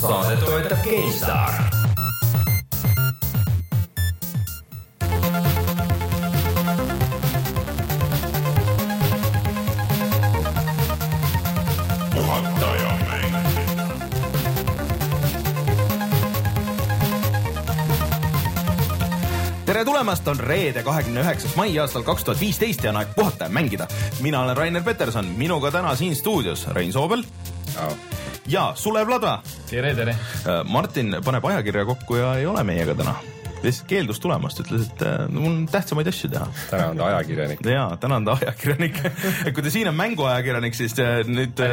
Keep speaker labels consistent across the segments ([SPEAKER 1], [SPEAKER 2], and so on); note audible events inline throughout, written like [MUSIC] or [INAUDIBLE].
[SPEAKER 1] saadet toetab GameStar. tere tulemast, on reede, kahekümne üheksas mai aastal kaks tuhat viisteist ja on aeg puhata ja mängida. mina olen Rainer Peterson, minuga täna siin stuudios Rein Soobel ja Sulev Ladva.
[SPEAKER 2] tere, tere.
[SPEAKER 1] Martin paneb ajakirja kokku ja ei ole meiega täna lihtsalt keeldus tulemast, ütles, et äh, mul on tähtsamaid asju teha.
[SPEAKER 3] täna on ta ajakirjanik. [LAUGHS]
[SPEAKER 1] ja, täna on ta ajakirjanik et [LAUGHS] kui ta siin on mänguajakirjanik, siis äh, nüüd,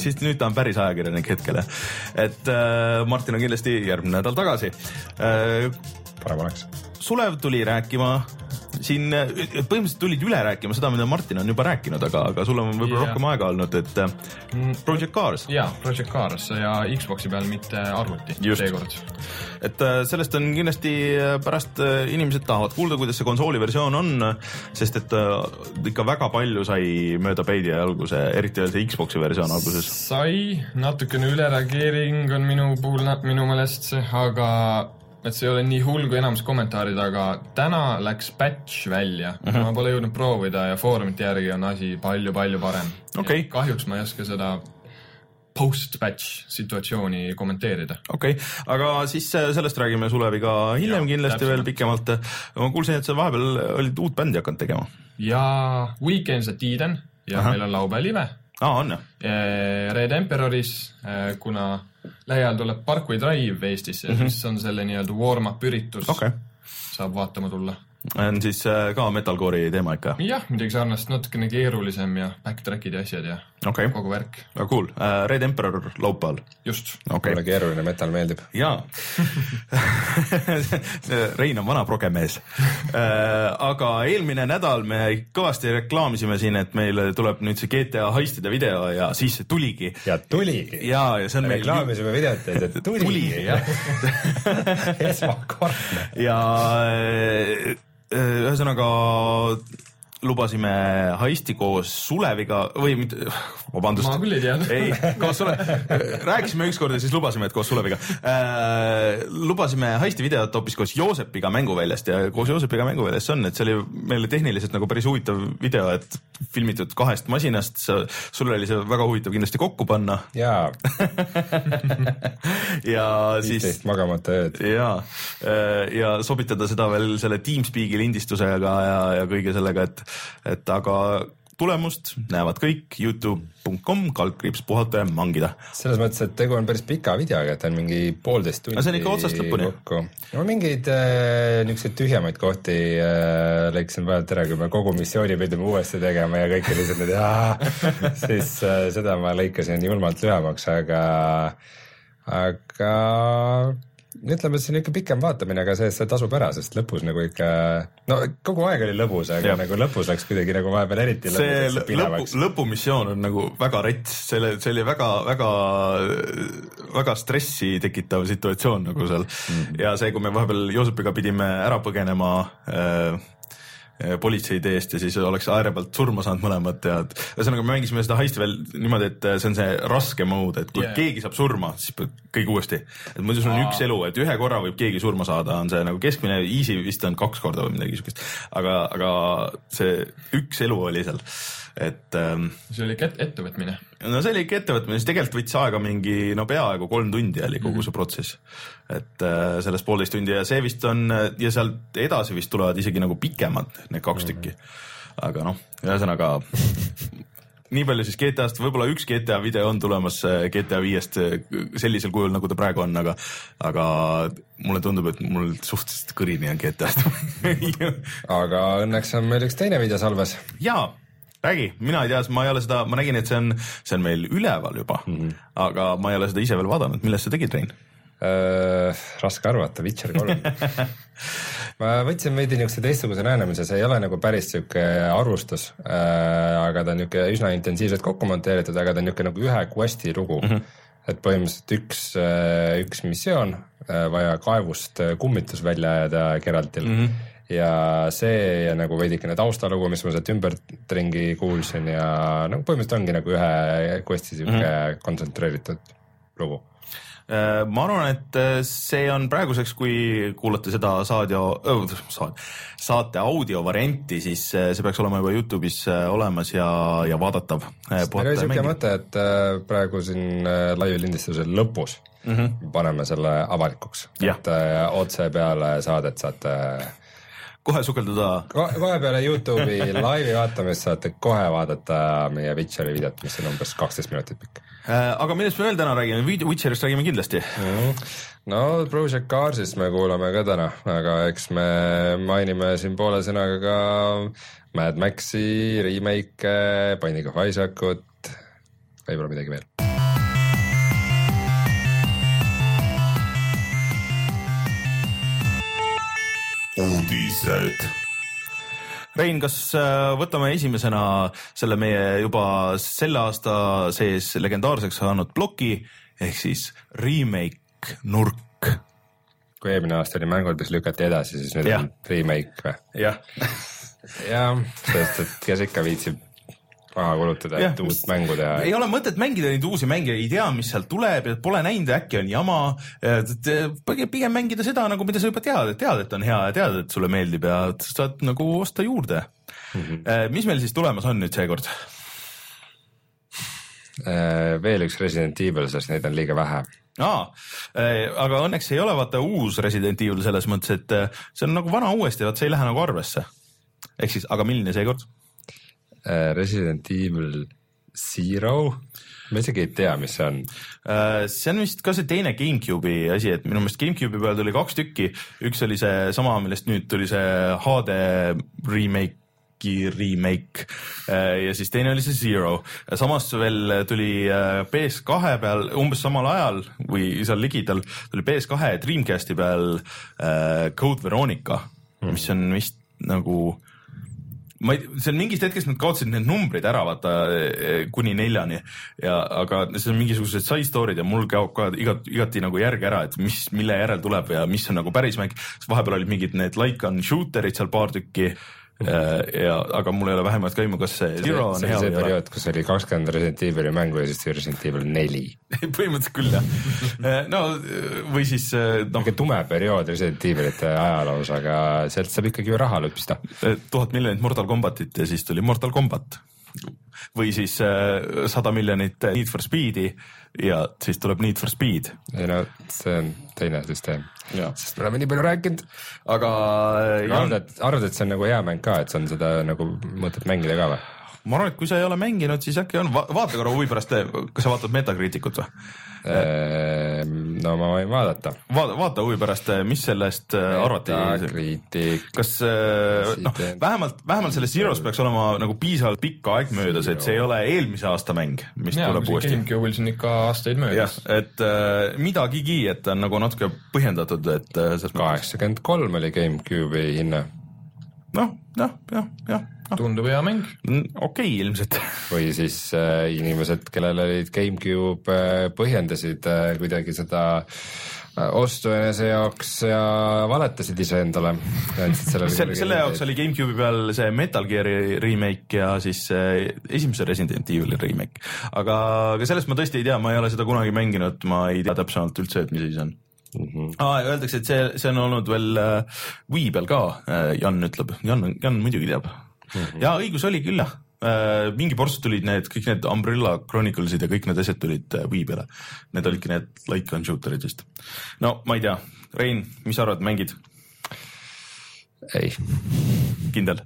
[SPEAKER 1] siis nüüd ta on päris ajakirjanik hetkel jah. et äh, Martin on kindlasti järgmine nädal tagasi äh,.
[SPEAKER 3] Parem oleks.
[SPEAKER 1] Sulev tuli rääkima siin põhimõtteliselt tulid üle rääkima seda, mida Martin on juba rääkinud, aga, aga sul on võib-olla yeah. rohkem aega olnud, et mm. Project Cars.
[SPEAKER 2] ja, Project Cars ja Xbox'i peal, mitte arvuti seekord.
[SPEAKER 1] et äh, sellest on kindlasti äh, pärast äh, inimesed tahavad kuulda, kuidas see konsooli versioon on, sest et ikka väga palju sai mööda peidi alguse, eriti veel see Xbox'i versioon alguses.
[SPEAKER 2] sai, natukene ülereageering on minu puhul minu meelest aga et see ei ole nii hull kui enamus kommentaarid, aga täna läks patch välja uh, -huh. ma pole jõudnud proovida ja foorumite järgi on asi palju-palju parem
[SPEAKER 1] okay..
[SPEAKER 2] kahjuks ma ei oska seda post-patch situatsiooni kommenteerida.
[SPEAKER 1] okei okay., aga siis äh, sellest räägime Suleviga hiljem ja, kindlasti täpselt. veel pikemalt. ma kuulsin, et sa vahepeal olid uut bändi hakanud tegema.
[SPEAKER 2] ja Weekends at Eden ja Aha. meil on laupäeval live.
[SPEAKER 1] aa, on jah?
[SPEAKER 2] Red Emperoris, äh, kuna lähiajal tuleb Parkway Drive Eestisse mm, -hmm. siis on selle nii-öelda warm-up üritus
[SPEAKER 1] okay..
[SPEAKER 2] saab vaatama tulla
[SPEAKER 1] on siis äh, ka metalcore'i teema ikka?
[SPEAKER 2] jah, midagi sarnast, natukene keerulisem ja backtrack'id ja asjad ja
[SPEAKER 1] okay.
[SPEAKER 2] kogu värk.
[SPEAKER 1] väga cool uh,, Red Emperor laupäeval.
[SPEAKER 2] just
[SPEAKER 1] okay..
[SPEAKER 3] mulle keeruline metal meeldib.
[SPEAKER 1] jaa [LAUGHS] Rein on vana progemees uh,. aga eelmine nädal me kõvasti reklaamisime siin, et meil tuleb nüüd see GTA heistide video ja siis see tuligi.
[SPEAKER 3] ja tuligi.
[SPEAKER 1] ja, ja see on
[SPEAKER 3] meil. reklaamisime videot ja tuli.
[SPEAKER 1] tuli jah [LAUGHS]
[SPEAKER 3] esmakordne.
[SPEAKER 1] ja ühesõnaga lubasime heisti koos Suleviga või mitte, [LAUGHS] vabandust.
[SPEAKER 2] ma küll ei teadnud.
[SPEAKER 1] ei, koos Sule-, [LAUGHS] rääkisime ükskord ja siis lubasime, et koos Suleviga äh,. lubasime heisti videot hoopis koos Joosepiga mänguväljast ja koos Joosepiga mänguväljast see on, et see oli meile tehniliselt nagu päris huvitav video, et filmitud kahest masinast, sul oli see väga huvitav kindlasti kokku panna.
[SPEAKER 3] jaa [LAUGHS]
[SPEAKER 1] ja siis.
[SPEAKER 3] viisteist magamata ööd.
[SPEAKER 1] ja, ja sobitada seda veel selle Teamspeak'i lindistusega ja, ja kõige sellega, et et aga tulemust näevad kõik Youtube.com kaldkriips puhata ja mangida.
[SPEAKER 3] selles mõttes, et tegu on päris pika videoga, et on mingi poolteist tundi.
[SPEAKER 1] see on ikka otsast lõpuni.
[SPEAKER 3] no mingeid äh, niisuguseid tühjemaid kohti äh, lõikasin vahelt ära, kui me kogu missiooni pidime uuesti tegema ja kõik olid et [LAUGHS] siis äh, seda ma lõikasin julmalt lühemaks, aga, aga ütleme, see on ikka pikem vaatamine, aga see, see tasub ära, sest lõpus nagu ikka, no kogu aeg oli lõbus, aga ja. nagu lõpus läks kuidagi nagu vahepeal eriti
[SPEAKER 1] see lõpu, lõpumissioon on nagu väga rets, selle, see oli väga, väga, väga stressi tekitav situatsioon nagu seal mm. -hmm. ja see, kui me vahepeal Joosepiga pidime ära põgenema äh, Eh, politseide eest ja siis oleks ääre pealt surma saanud mõlemad ja ühesõnaga me mängisime seda heisti veel niimoodi, et eh, see on see raske mode, et kui yeah. keegi saab surma, siis peab kõik uuesti. et muidu sul on Aa. üks elu, et ühe korra võib keegi surma saada, on see nagu keskmine, easy vist on kaks korda või midagi siukest. aga, aga see üks elu oli seal, et ähm,.
[SPEAKER 2] see oli ettevõtmine
[SPEAKER 1] no see oli ikka ettevõtmine, siis tegelikult võttis aega mingi no peaaegu kolm tundi oli kogu -hmm. see protsess. et äh, sellest poolteist tundi ja see vist on ja sealt edasi vist tulevad isegi nagu pikemad need kaks -hmm. tükki. aga noh, ühesõnaga [LAUGHS] nii palju siis GTA-st, võib-olla üks GTA video on tulemas äh, GTA viiest äh, sellisel kujul, nagu ta praegu on, aga, aga mulle tundub, et mul suhteliselt kõrini on GTA-st [LAUGHS]
[SPEAKER 3] aga õnneks on meil üks teine video salves.
[SPEAKER 1] jaa räägi, mina ei tea, ma ei ole seda, ma nägin, et see on, see on meil üleval juba mm, -hmm. aga ma ei ole seda ise veel vaadanud, millest sa tegid, Rein
[SPEAKER 3] äh,? raske arvata, Witcher kolm [LAUGHS] ma võtsin veidi niisuguse teistsuguse lähenemise, see ei ole nagu päris sihuke arvustus äh,, aga ta on niisugune üsna intensiivselt kokku monteeritud, aga ta on niisugune nagu ühe quest'i lugu mm. -hmm. et põhimõtteliselt üks, äh, üks missioon, äh, vaja kaevust kummitus välja ajada Geraltil mm. -hmm ja see ja nagu veidikene taustalugu, mis ma sealt ümbertringi kuulsin ja no põhimõtteliselt ongi nagu ühe quest'i sihuke mm -hmm. kontsentreeritud lugu?
[SPEAKER 1] Äh, ma arvan, et äh, see on praeguseks, kui kuulate seda saadio saad, saate audio varianti, siis äh, see peaks olema juba Youtube'is olemas ja, ja vaadatav.
[SPEAKER 3] meil oli siuke mõte, et praegu siin laivi lindistuse lõpus mm -hmm. paneme selle avalikuks, et otse peale saadet saate
[SPEAKER 1] kohe sukelduda
[SPEAKER 3] Ko. kohe peale Youtube'i laivi vaatamist saate kohe vaadata meie Witcheri videot, mis on umbes kaksteist minutit pikk
[SPEAKER 1] Äh, aga millest me veel täna räägime, Witcherist räägime kindlasti mm..
[SPEAKER 3] no Project Carsist me kuulame ka täna, aga eks me mainime siin poole sõnaga ka Mad Maxi remake'e, Binding of Isaacut, võib-olla midagi veel.
[SPEAKER 1] Uudised Rein, kas äh, võtame esimesena selle meie juba selle aasta sees legendaarseks saanud ploki ehk siis remake nurk?
[SPEAKER 3] kui eelmine aasta oli mängud, mis lükati edasi, siis nüüd ja. on remake või?
[SPEAKER 1] jah [LAUGHS]
[SPEAKER 3] jah, sest et kes ikka viitsib raha kulutada, et uut mängu teha.
[SPEAKER 1] ei ole mõtet mängida neid uusi mänge, ei tea, mis sealt tuleb ja pole näinud äkki on jama. pigem mängida seda nagu, mida sa juba tead, et tead, et on hea ja tead, et sulle meeldib ja saad nagu osta juurde mm. -hmm. mis meil siis tulemas on nüüd seekord?
[SPEAKER 3] Äh, veel üks Resident Evil, sest neid on liiga vähe
[SPEAKER 1] aa, äh, aga õnneks ei ole vaata uus Resident Evil selles mõttes, et see on nagu vana uuesti, vaat see ei lähe nagu arvesse. ehk siis, aga milline seekord?
[SPEAKER 3] Äh, Resident Evil Zero, ma isegi ei tea, mis see on.
[SPEAKER 1] Äh, see on vist ka see teine GameCube'i asi, et minu meelest GameCube'i peal tuli kaks tükki, üks oli seesama, millest nüüd tuli see HD remake remake äh, ja siis teine oli see Zero. samas veel tuli PS2 peal umbes samal ajal või seal ligidal tuli PS2 Dreamcasti peal Code Veronica, mis on vist nagu ma ei, on mingist hetkest nad kaotasid need numbrid ära, vaata eh, kuni neljani ja, aga see on mingisugused side story'd ja mul kaob ka igat, igati nagu järg ära, et mis, mille järel tuleb ja mis on nagu päris mäng. vahepeal olid mingid need like on shooter'id seal paar tükki ja, aga mul ei ole vähemat ka aimu, kas see
[SPEAKER 3] Zero on hea või ei ole. see periood, kus oli kakskümmend Resident Evil'i mängu ja siis Resident Evil neli [LAUGHS]
[SPEAKER 1] põhimõtteliselt küll jah. Äh, no või siis
[SPEAKER 3] äh, noh. niisugune tume periood Resident Evil'ite ajaloos, aga sealt saab ikkagi ju raha lüpsta.
[SPEAKER 1] tuhat miljonit Mortal Combatit ja siis tuli Mortal Combat või siis sada miljonit Need for Speed'i ja siis tuleb Need for Speed.
[SPEAKER 3] ei no see on teine süsteem, sest me oleme nii palju rääkinud.
[SPEAKER 1] aga.
[SPEAKER 3] arvad, et, arvad, et see on nagu hea mäng ka, et see on seda nagu mõtet mängida ka või?
[SPEAKER 1] ma arvan, et kui sa ei ole mänginud, siis äkki on Va, vaata korra huvi pärast, kas sa vaatad Metacriticut või?
[SPEAKER 3] Ehm, no ma võin vaadata.
[SPEAKER 1] vaata, vaata huvi pärast, mis sellest äh, arvati. kas äh, noh, vähemalt, vähemalt sellest Zerost peaks olema nagu piisavalt pikk aeg möödas, et see ei ole eelmise aasta mäng, mis ja, tuleb uuesti.
[SPEAKER 2] GameCube'il on ikka aastaid möödas.
[SPEAKER 1] et äh, midagigi, et on nagu natuke põhjendatud, et
[SPEAKER 3] kaheksakümmend kolm oli GameCube'i hinne.
[SPEAKER 1] Noh, jah, jah, jah
[SPEAKER 2] tundub hea mäng.
[SPEAKER 1] okei okay, ilmselt
[SPEAKER 3] või siis äh, inimesed, kellel olid GameCube äh,, põhjendasid äh, kuidagi seda äh, ostu enese jaoks ja valetasid iseendale.
[SPEAKER 1] selle, selle jaoks oli GameCube'i peal see Metal Gear'i remake ja siis äh, esimese Resident Evil'i remake. aga, aga sellest ma tõesti ei tea, ma ei ole seda kunagi mänginud, ma ei tea täpsemalt üldse, et mis asi see on mm. -hmm. Ah, öeldakse, et see, see on olnud veel äh, Wii peal ka äh,, Jan ütleb, Jan, Jan muidugi teab mm. -hmm. ja õigus oli küll jah äh,, mingi ports tulid need, kõik need Umbrella Chronicles'id ja kõik need asjad tulid äh, Wii peale. Need olidki need like on shooter'id vist. no ma ei tea, Rein, mis sa arvad, mängid?
[SPEAKER 3] ei.
[SPEAKER 1] kindel?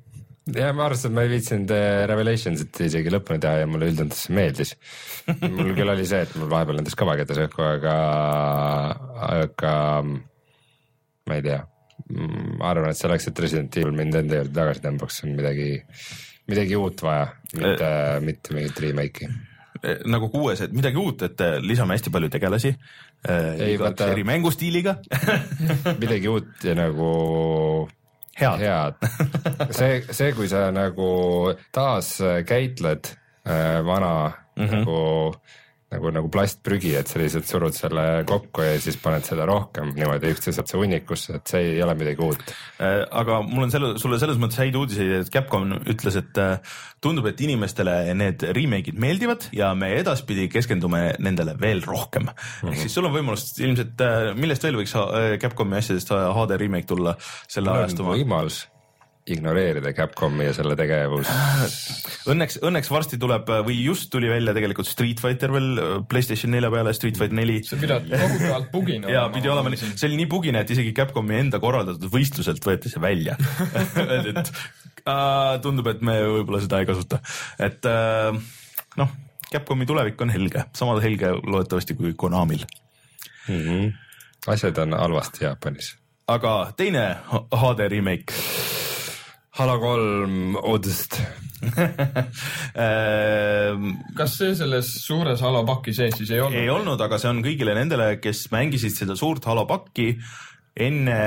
[SPEAKER 3] Ja ma arvasin, et ma ei viitsinud äh, Revelationsit isegi lõpuni teha ja mulle üldjoontes see meeldis. mul küll oli see, et mul vahepeal nendes kõva kätes õhku, aga, aga ma ei tea ma arvan, et selleks, et Resident Evil mind enda juurde tagasi tõmbaks, on midagi, midagi uut vaja, mitte äh,, mitte mingit remake'i
[SPEAKER 1] e, nagu kuues, et midagi uut, et äh, lisame hästi palju tegelasi. Äh, ei vaata. eri mängustiiliga [LAUGHS]
[SPEAKER 3] midagi uut ja nagu
[SPEAKER 1] head,
[SPEAKER 3] head.. [LAUGHS] see, see, kui sa nagu taas käitled äh, vana mm -hmm. nagu nagu, nagu plastprügi, et sa lihtsalt surud selle kokku ja siis paned selle rohkem niimoodi üksteisesse hunnikusse, et see ei ole midagi uut.
[SPEAKER 1] Äh, aga mul on selle, sulle selles mõttes häid uudiseid, et Capcom ütles, et äh, tundub, et inimestele need remake'id meeldivad ja me edaspidi keskendume nendele veel rohkem mm. -hmm. ehk siis sul on võimalus ilmselt, millest veel võiks äh, Capcomi asjadest HD remake tulla selle ajastuma.
[SPEAKER 3] võimalus ignoreerida Capcomi ja selle tegevus.
[SPEAKER 1] Õnneks, õnneks varsti tuleb või just tuli välja tegelikult Street Fighter veel äh, Playstation nelja peale, Street Fighter neli.
[SPEAKER 2] see pidab kohutavalt bugine
[SPEAKER 1] ja pidi olema, see oli nii bugine, et isegi Capcomi enda korraldatud võistluselt võeti see välja. Öeldi, et äh, tundub, et me võib-olla seda ei kasuta, et äh, noh, Capcomi tulevik on helge, sama helge loodetavasti kui Konamil.
[SPEAKER 3] Mhm. asjad on halvasti Jaapanis.
[SPEAKER 1] aga teine HD remake
[SPEAKER 3] Halo kolm Odyssey.
[SPEAKER 1] äh,
[SPEAKER 2] kas see selles suures Halo paki sees siis ei olnud?
[SPEAKER 1] ei olnud, aga see on kõigile nendele, kes mängisid seda suurt Halo pakki enne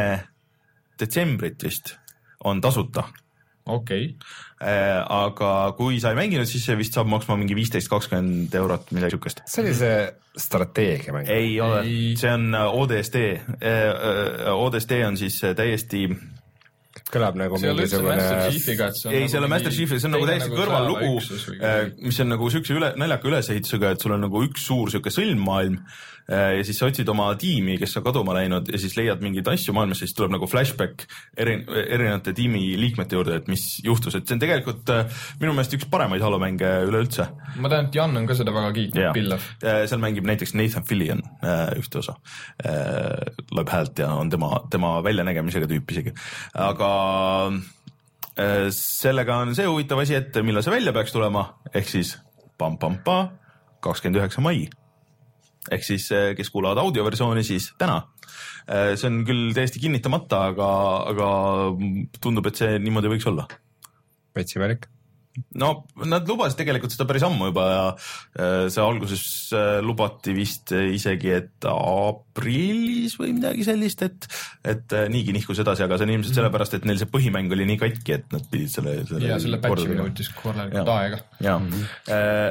[SPEAKER 1] detsembrit vist, on tasuta
[SPEAKER 2] okei okay.,
[SPEAKER 1] Äh, aga kui sa ei mänginud, siis see vist saab maksma mingi viisteist, kakskümmend eurot, midagi siukest.
[SPEAKER 3] see oli see strateegia mäng.
[SPEAKER 1] ei ole
[SPEAKER 2] Ei.,
[SPEAKER 1] see on äh, ODST. ODST on siis täiesti,
[SPEAKER 3] kõlab nagu
[SPEAKER 2] see
[SPEAKER 3] mingisugune,
[SPEAKER 2] Chiefiga, et see on
[SPEAKER 1] ei, see ei ole Master Chief, see on nagu täiesti kõrvallugu, mis on nagu siukse üle, naljaka ülesehitusega, et sul on nagu üks suur siuke sõlmmaailm ja siis sa otsid oma tiimi, kes on kaduma läinud ja siis leiad mingeid asju maailmas siis tuleb nagu flashback eri, erinevate tiimi liikmete juurde, et mis juhtus, et see on tegelikult äh, minu meelest üks paremaid Halo mänge üleüldse
[SPEAKER 2] ma tean, et Jan on ka seda väga kiitnud
[SPEAKER 1] Jaa.,
[SPEAKER 2] Pillav.
[SPEAKER 1] seal mängib näiteks Nathan Fillion äh, ühte osa äh,, loeb häält ja on tema, tema väljanägemisega tüüp isegi, aga äh, sellega on see huvitav asi, et millal see välja peaks tulema, ehk siis pam-pam-pa, kakskümmend üheksa mai. Ehk siis, kes kuulavad audioversiooni, siis täna. see on küll täiesti kinnitamata, aga, aga tundub, et see niimoodi võiks olla
[SPEAKER 3] veits imelik.
[SPEAKER 1] no nad lubasid tegelikult seda päris ammu juba ja äh, see alguses lubati vist isegi, et aprillis või midagi sellist, et, et niigi nihkus edasi, aga see on ilmselt sellepärast, et neil see põhimäng oli nii katki, et nad pidid selle, selle.
[SPEAKER 2] ja selle patch'imine võttis korralikult aega.
[SPEAKER 1] ja äh,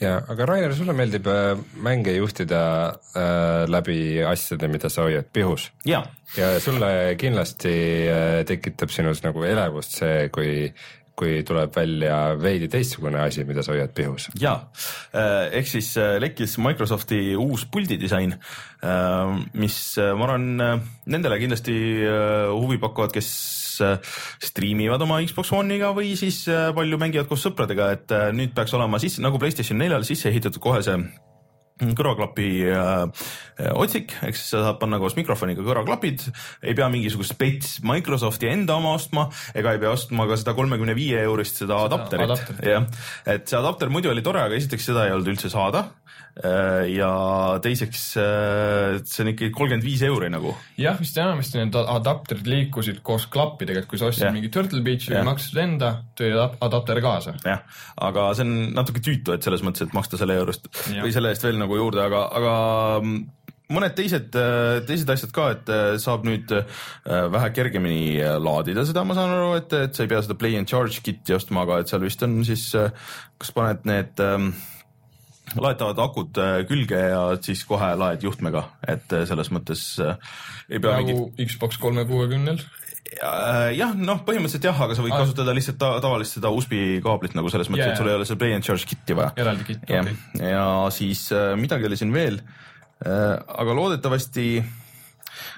[SPEAKER 3] ja, aga Rainer, sulle meeldib äh, mänge juhtida äh, läbi asjade, mida sa hoiad pihus.
[SPEAKER 1] Ja
[SPEAKER 3] ja sulle kindlasti äh, tekitab sinus nagu elevust see, kui, kui tuleb välja veidi teistsugune asi, mida sa hoiad pihus.
[SPEAKER 1] ja ehk siis äh, lekkis Microsofti uus puldidisain, mis äh, ma arvan, nendele kindlasti äh, huvi pakuvad, kes äh, striimivad oma Xbox One'iga või siis äh, palju mängivad koos sõpradega, et äh, nüüd peaks olema sisse nagu Playstation neljal sisse ehitatud kohe see kõrvaklapi äh, otsik, ehk siis sa saad panna koos mikrofoniga kõrvaklapid, ei pea mingisugust spets Microsofti enda oma ostma ega ei pea ostma ka seda kolmekümne viie eurist seda adapterit,
[SPEAKER 2] adapterit.
[SPEAKER 1] jah. et see adapter muidu oli tore, aga esiteks seda ei olnud üldse saada. Ja teiseks äh, see on ikkagi kolmkümmend viis euri nagu.
[SPEAKER 2] jah, vist enamasti need adapterid liikusid koos klappidega, et kui sa ostsid
[SPEAKER 1] Jah.
[SPEAKER 2] mingi Turtle Beachi või maksid enda, tõi adap- adapter kaasa.
[SPEAKER 1] jah, aga see on natuke tüütu, et selles mõttes, et maksta selle eurust
[SPEAKER 2] Jah.
[SPEAKER 1] või selle eest veel nagu juurde, aga, aga mm, mõned teised, teised asjad ka, et äh, saab nüüd äh, vähe kergemini äh, laadida seda, ma saan aru, et, et sa ei pea seda play and charge kit'i ostma, aga et seal vist on siis, kas paned need ähm, laetavad akud äh, külge ja siis kohe laed juhtmega, et äh, selles mõttes äh, ei pea
[SPEAKER 2] nagu
[SPEAKER 1] mingit
[SPEAKER 2] Xbox kolme kuuekümnel.
[SPEAKER 1] Jah, noh, põhimõtteliselt jah, aga sa võid
[SPEAKER 2] Ah.
[SPEAKER 1] kasutada lihtsalt ta tavalist seda USB kaablit nagu selles mõttes yeah., et sul ei ole seda play and charge kit'i vaja.
[SPEAKER 2] eraldi kitt, okei.
[SPEAKER 1] ja siis midagi oli siin veel, aga loodetavasti,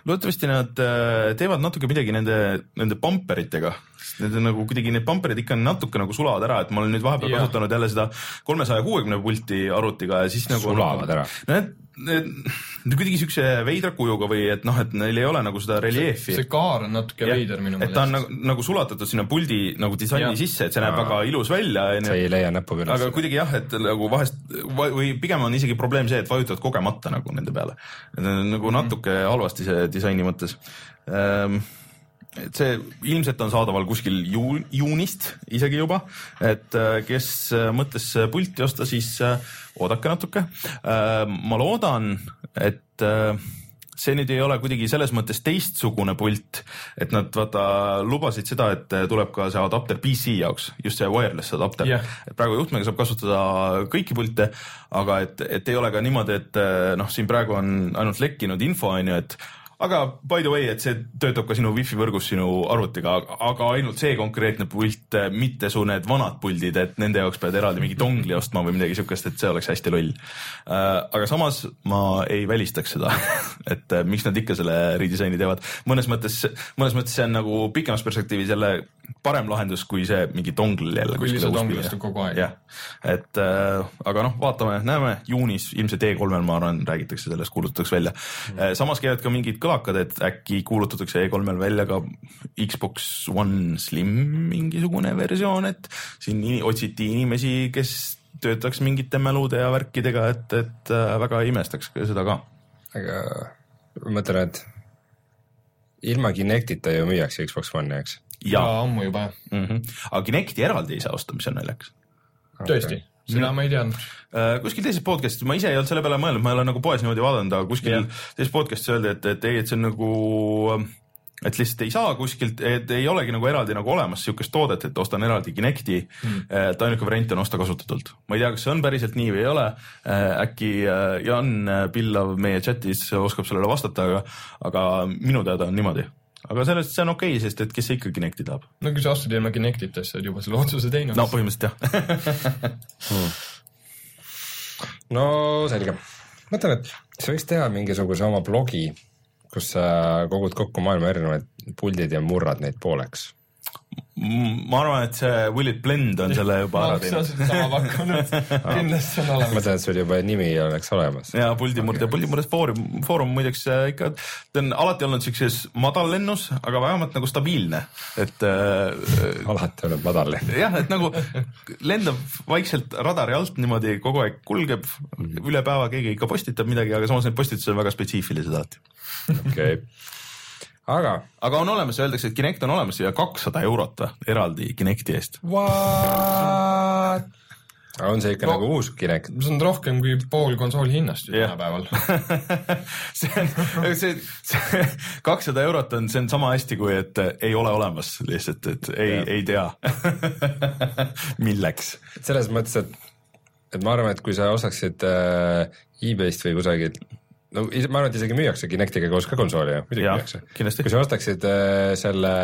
[SPEAKER 1] loodetavasti nad äh, teevad natuke midagi nende, nende bumperitega. Need on nagu kuidagi need bumperid ikka natuke nagu sulavad ära, et ma olen nüüd vahepeal
[SPEAKER 2] Jah.
[SPEAKER 1] kasutanud jälle seda kolmesaja kuuekümne pulti arvutiga ja siis nagu
[SPEAKER 3] Sulavad ära.
[SPEAKER 1] no need kuidagi siukse veidra kujuga või et noh, et neil ei ole nagu seda reljeefi
[SPEAKER 2] see kaar on natuke
[SPEAKER 1] Jah,
[SPEAKER 2] veider minu
[SPEAKER 1] et ta on nagu, nagu sulatatud sinna puldi nagu disaini
[SPEAKER 2] Jah.
[SPEAKER 1] sisse, et see näeb väga ilus välja,
[SPEAKER 3] sa ei leia näpuga üles
[SPEAKER 1] aga. kuidagi jah, et nagu vahest va- või pigem on isegi probleem see, et vajutad kogemata nagu nende peale.
[SPEAKER 2] Mhm.
[SPEAKER 1] nagu natuke halvasti see disaini mõttes ähm, et see ilmselt on saadaval kuskil juun-, juunist isegi juba, et äh, kes äh, mõtles äh, pulti osta, siis oodake natuke. ma loodan, et see nüüd ei ole kuidagi selles mõttes teistsugune pult, et nad vaata lubasid seda, et tuleb ka see adapter PC jaoks, just see wireless adapter
[SPEAKER 2] Jah.
[SPEAKER 1] et praegu juhtmega saab kasutada kõiki pilte, aga et, et ei ole ka niimoodi, et noh, siin praegu on ainult lekkinud info on ju, et aga by the way, et see töötab ka sinu wifi võrgus sinu arvutiga, aga ainult see konkreetne pult, mitte su need vanad puldid, et nende jaoks pead eraldi mingi dongli ostma või midagi siukest, et see oleks hästi loll. aga samas ma ei välistaks seda, [LAUGHS] et äh, miks nad ikka selle redisaini teevad. mõnes mõttes, mõnes mõttes see on nagu pikemas perspektiivis jälle parem lahendus kui see mingi dongl jälle.
[SPEAKER 2] Kui lihtsalt dongl istub kogu aeg.
[SPEAKER 1] jah, et äh, aga noh, vaatame, näeme juunis ilmselt E3-l ma arvan, räägitakse sellest, kuulutatakse välja mm.. samas käivad ka mingid kõlakad, et äkki kuulutatakse E3-l välja ka Xbox One Slim mingisugune versioon, et siin otsiti inimesi, kes töötaks mingite mälude ja värkidega, et, et äh, väga ei imestaks seda ka.
[SPEAKER 3] aga ma mõtlen, et ilma Kinectita ju müüakse Xbox One'i, eks?
[SPEAKER 2] Ja
[SPEAKER 1] ja
[SPEAKER 2] ammu juba jah,
[SPEAKER 1] mm, -hmm. aga Kinecti eraldi ei saa osta, mis on naljakas
[SPEAKER 2] tõesti, seda ma ei teadnud.
[SPEAKER 1] Äh, kuskil teises podcast'is, ma ise ei olnud selle peale mõelnud, ma ei ole nagu poes niimoodi vaadanud, aga kuskil
[SPEAKER 2] Jah.
[SPEAKER 1] teises podcast'is öeldi, et, et ei, et see on nagu, et lihtsalt ei saa kuskilt, et ei olegi nagu eraldi nagu olemas sihukest toodet, et ostan eraldi Kinecti mm., et ainuke variant on osta kasutatult. ma ei tea, kas see on päriselt nii või ei ole, äkki äh, Jan Pillav meie chatis oskab sellele vastata, aga, aga minu teada on niimoodi. Aga sellest, see on okei okay,, sest et kes ikka Kinecti tahab.
[SPEAKER 2] no kui sa astud ilma Kinectita, siis sa oled juba selle otsuse teinud.
[SPEAKER 1] no põhimõtteliselt jah [LAUGHS]
[SPEAKER 3] no selge. mõtlen, et sa võiks teha mingisuguse oma blogi, kus sa kogud kokku maailma erinevaid puldid ja murrad neid pooleks.
[SPEAKER 1] Ma arvan, et see Will It Blend on selle juba
[SPEAKER 2] ma
[SPEAKER 1] ära teinud.
[SPEAKER 2] sama pakkunud [LAUGHS] kindlasti on olemas.
[SPEAKER 3] mõtlen, et sul juba nimi oleks olemas.
[SPEAKER 1] ja puldimurde okay., puldimurdes foorum, foorum muideks äh, ikka, ta on alati olnud siukses madallennus, aga vähemalt nagu stabiilne, et äh,
[SPEAKER 3] alati olnud madal.
[SPEAKER 1] jah, et nagu lendab vaikselt radari alt niimoodi kogu aeg kulgeb üle päeva, keegi ikka postitab midagi, aga samas need postitused on väga spetsiifilised alati.
[SPEAKER 3] okei. Aga.
[SPEAKER 1] aga on olemas, öeldakse, et Kinect on olemas ja kakssada eurot eraldi Kinecti eest.
[SPEAKER 3] What? on see ikka
[SPEAKER 2] No-
[SPEAKER 3] nagu uus Kinect?
[SPEAKER 2] see on rohkem kui pool konsooli hinnast ju
[SPEAKER 1] Jah.
[SPEAKER 2] tänapäeval. [LAUGHS]
[SPEAKER 1] see on, see, see kakssada eurot on, see on sama hästi kui, et äh, ei ole olemas lihtsalt, et ei
[SPEAKER 3] Jah.
[SPEAKER 1] ei tea [LAUGHS] milleks.
[SPEAKER 3] selles mõttes, et, et ma arvan, et kui sa ostaksid äh, e-base'ist või kusagilt, no ma arvan, et isegi müüakse Kinectiga koos ka konsooli ju, muidugi müüakse. kui sa ostaksid äh, selle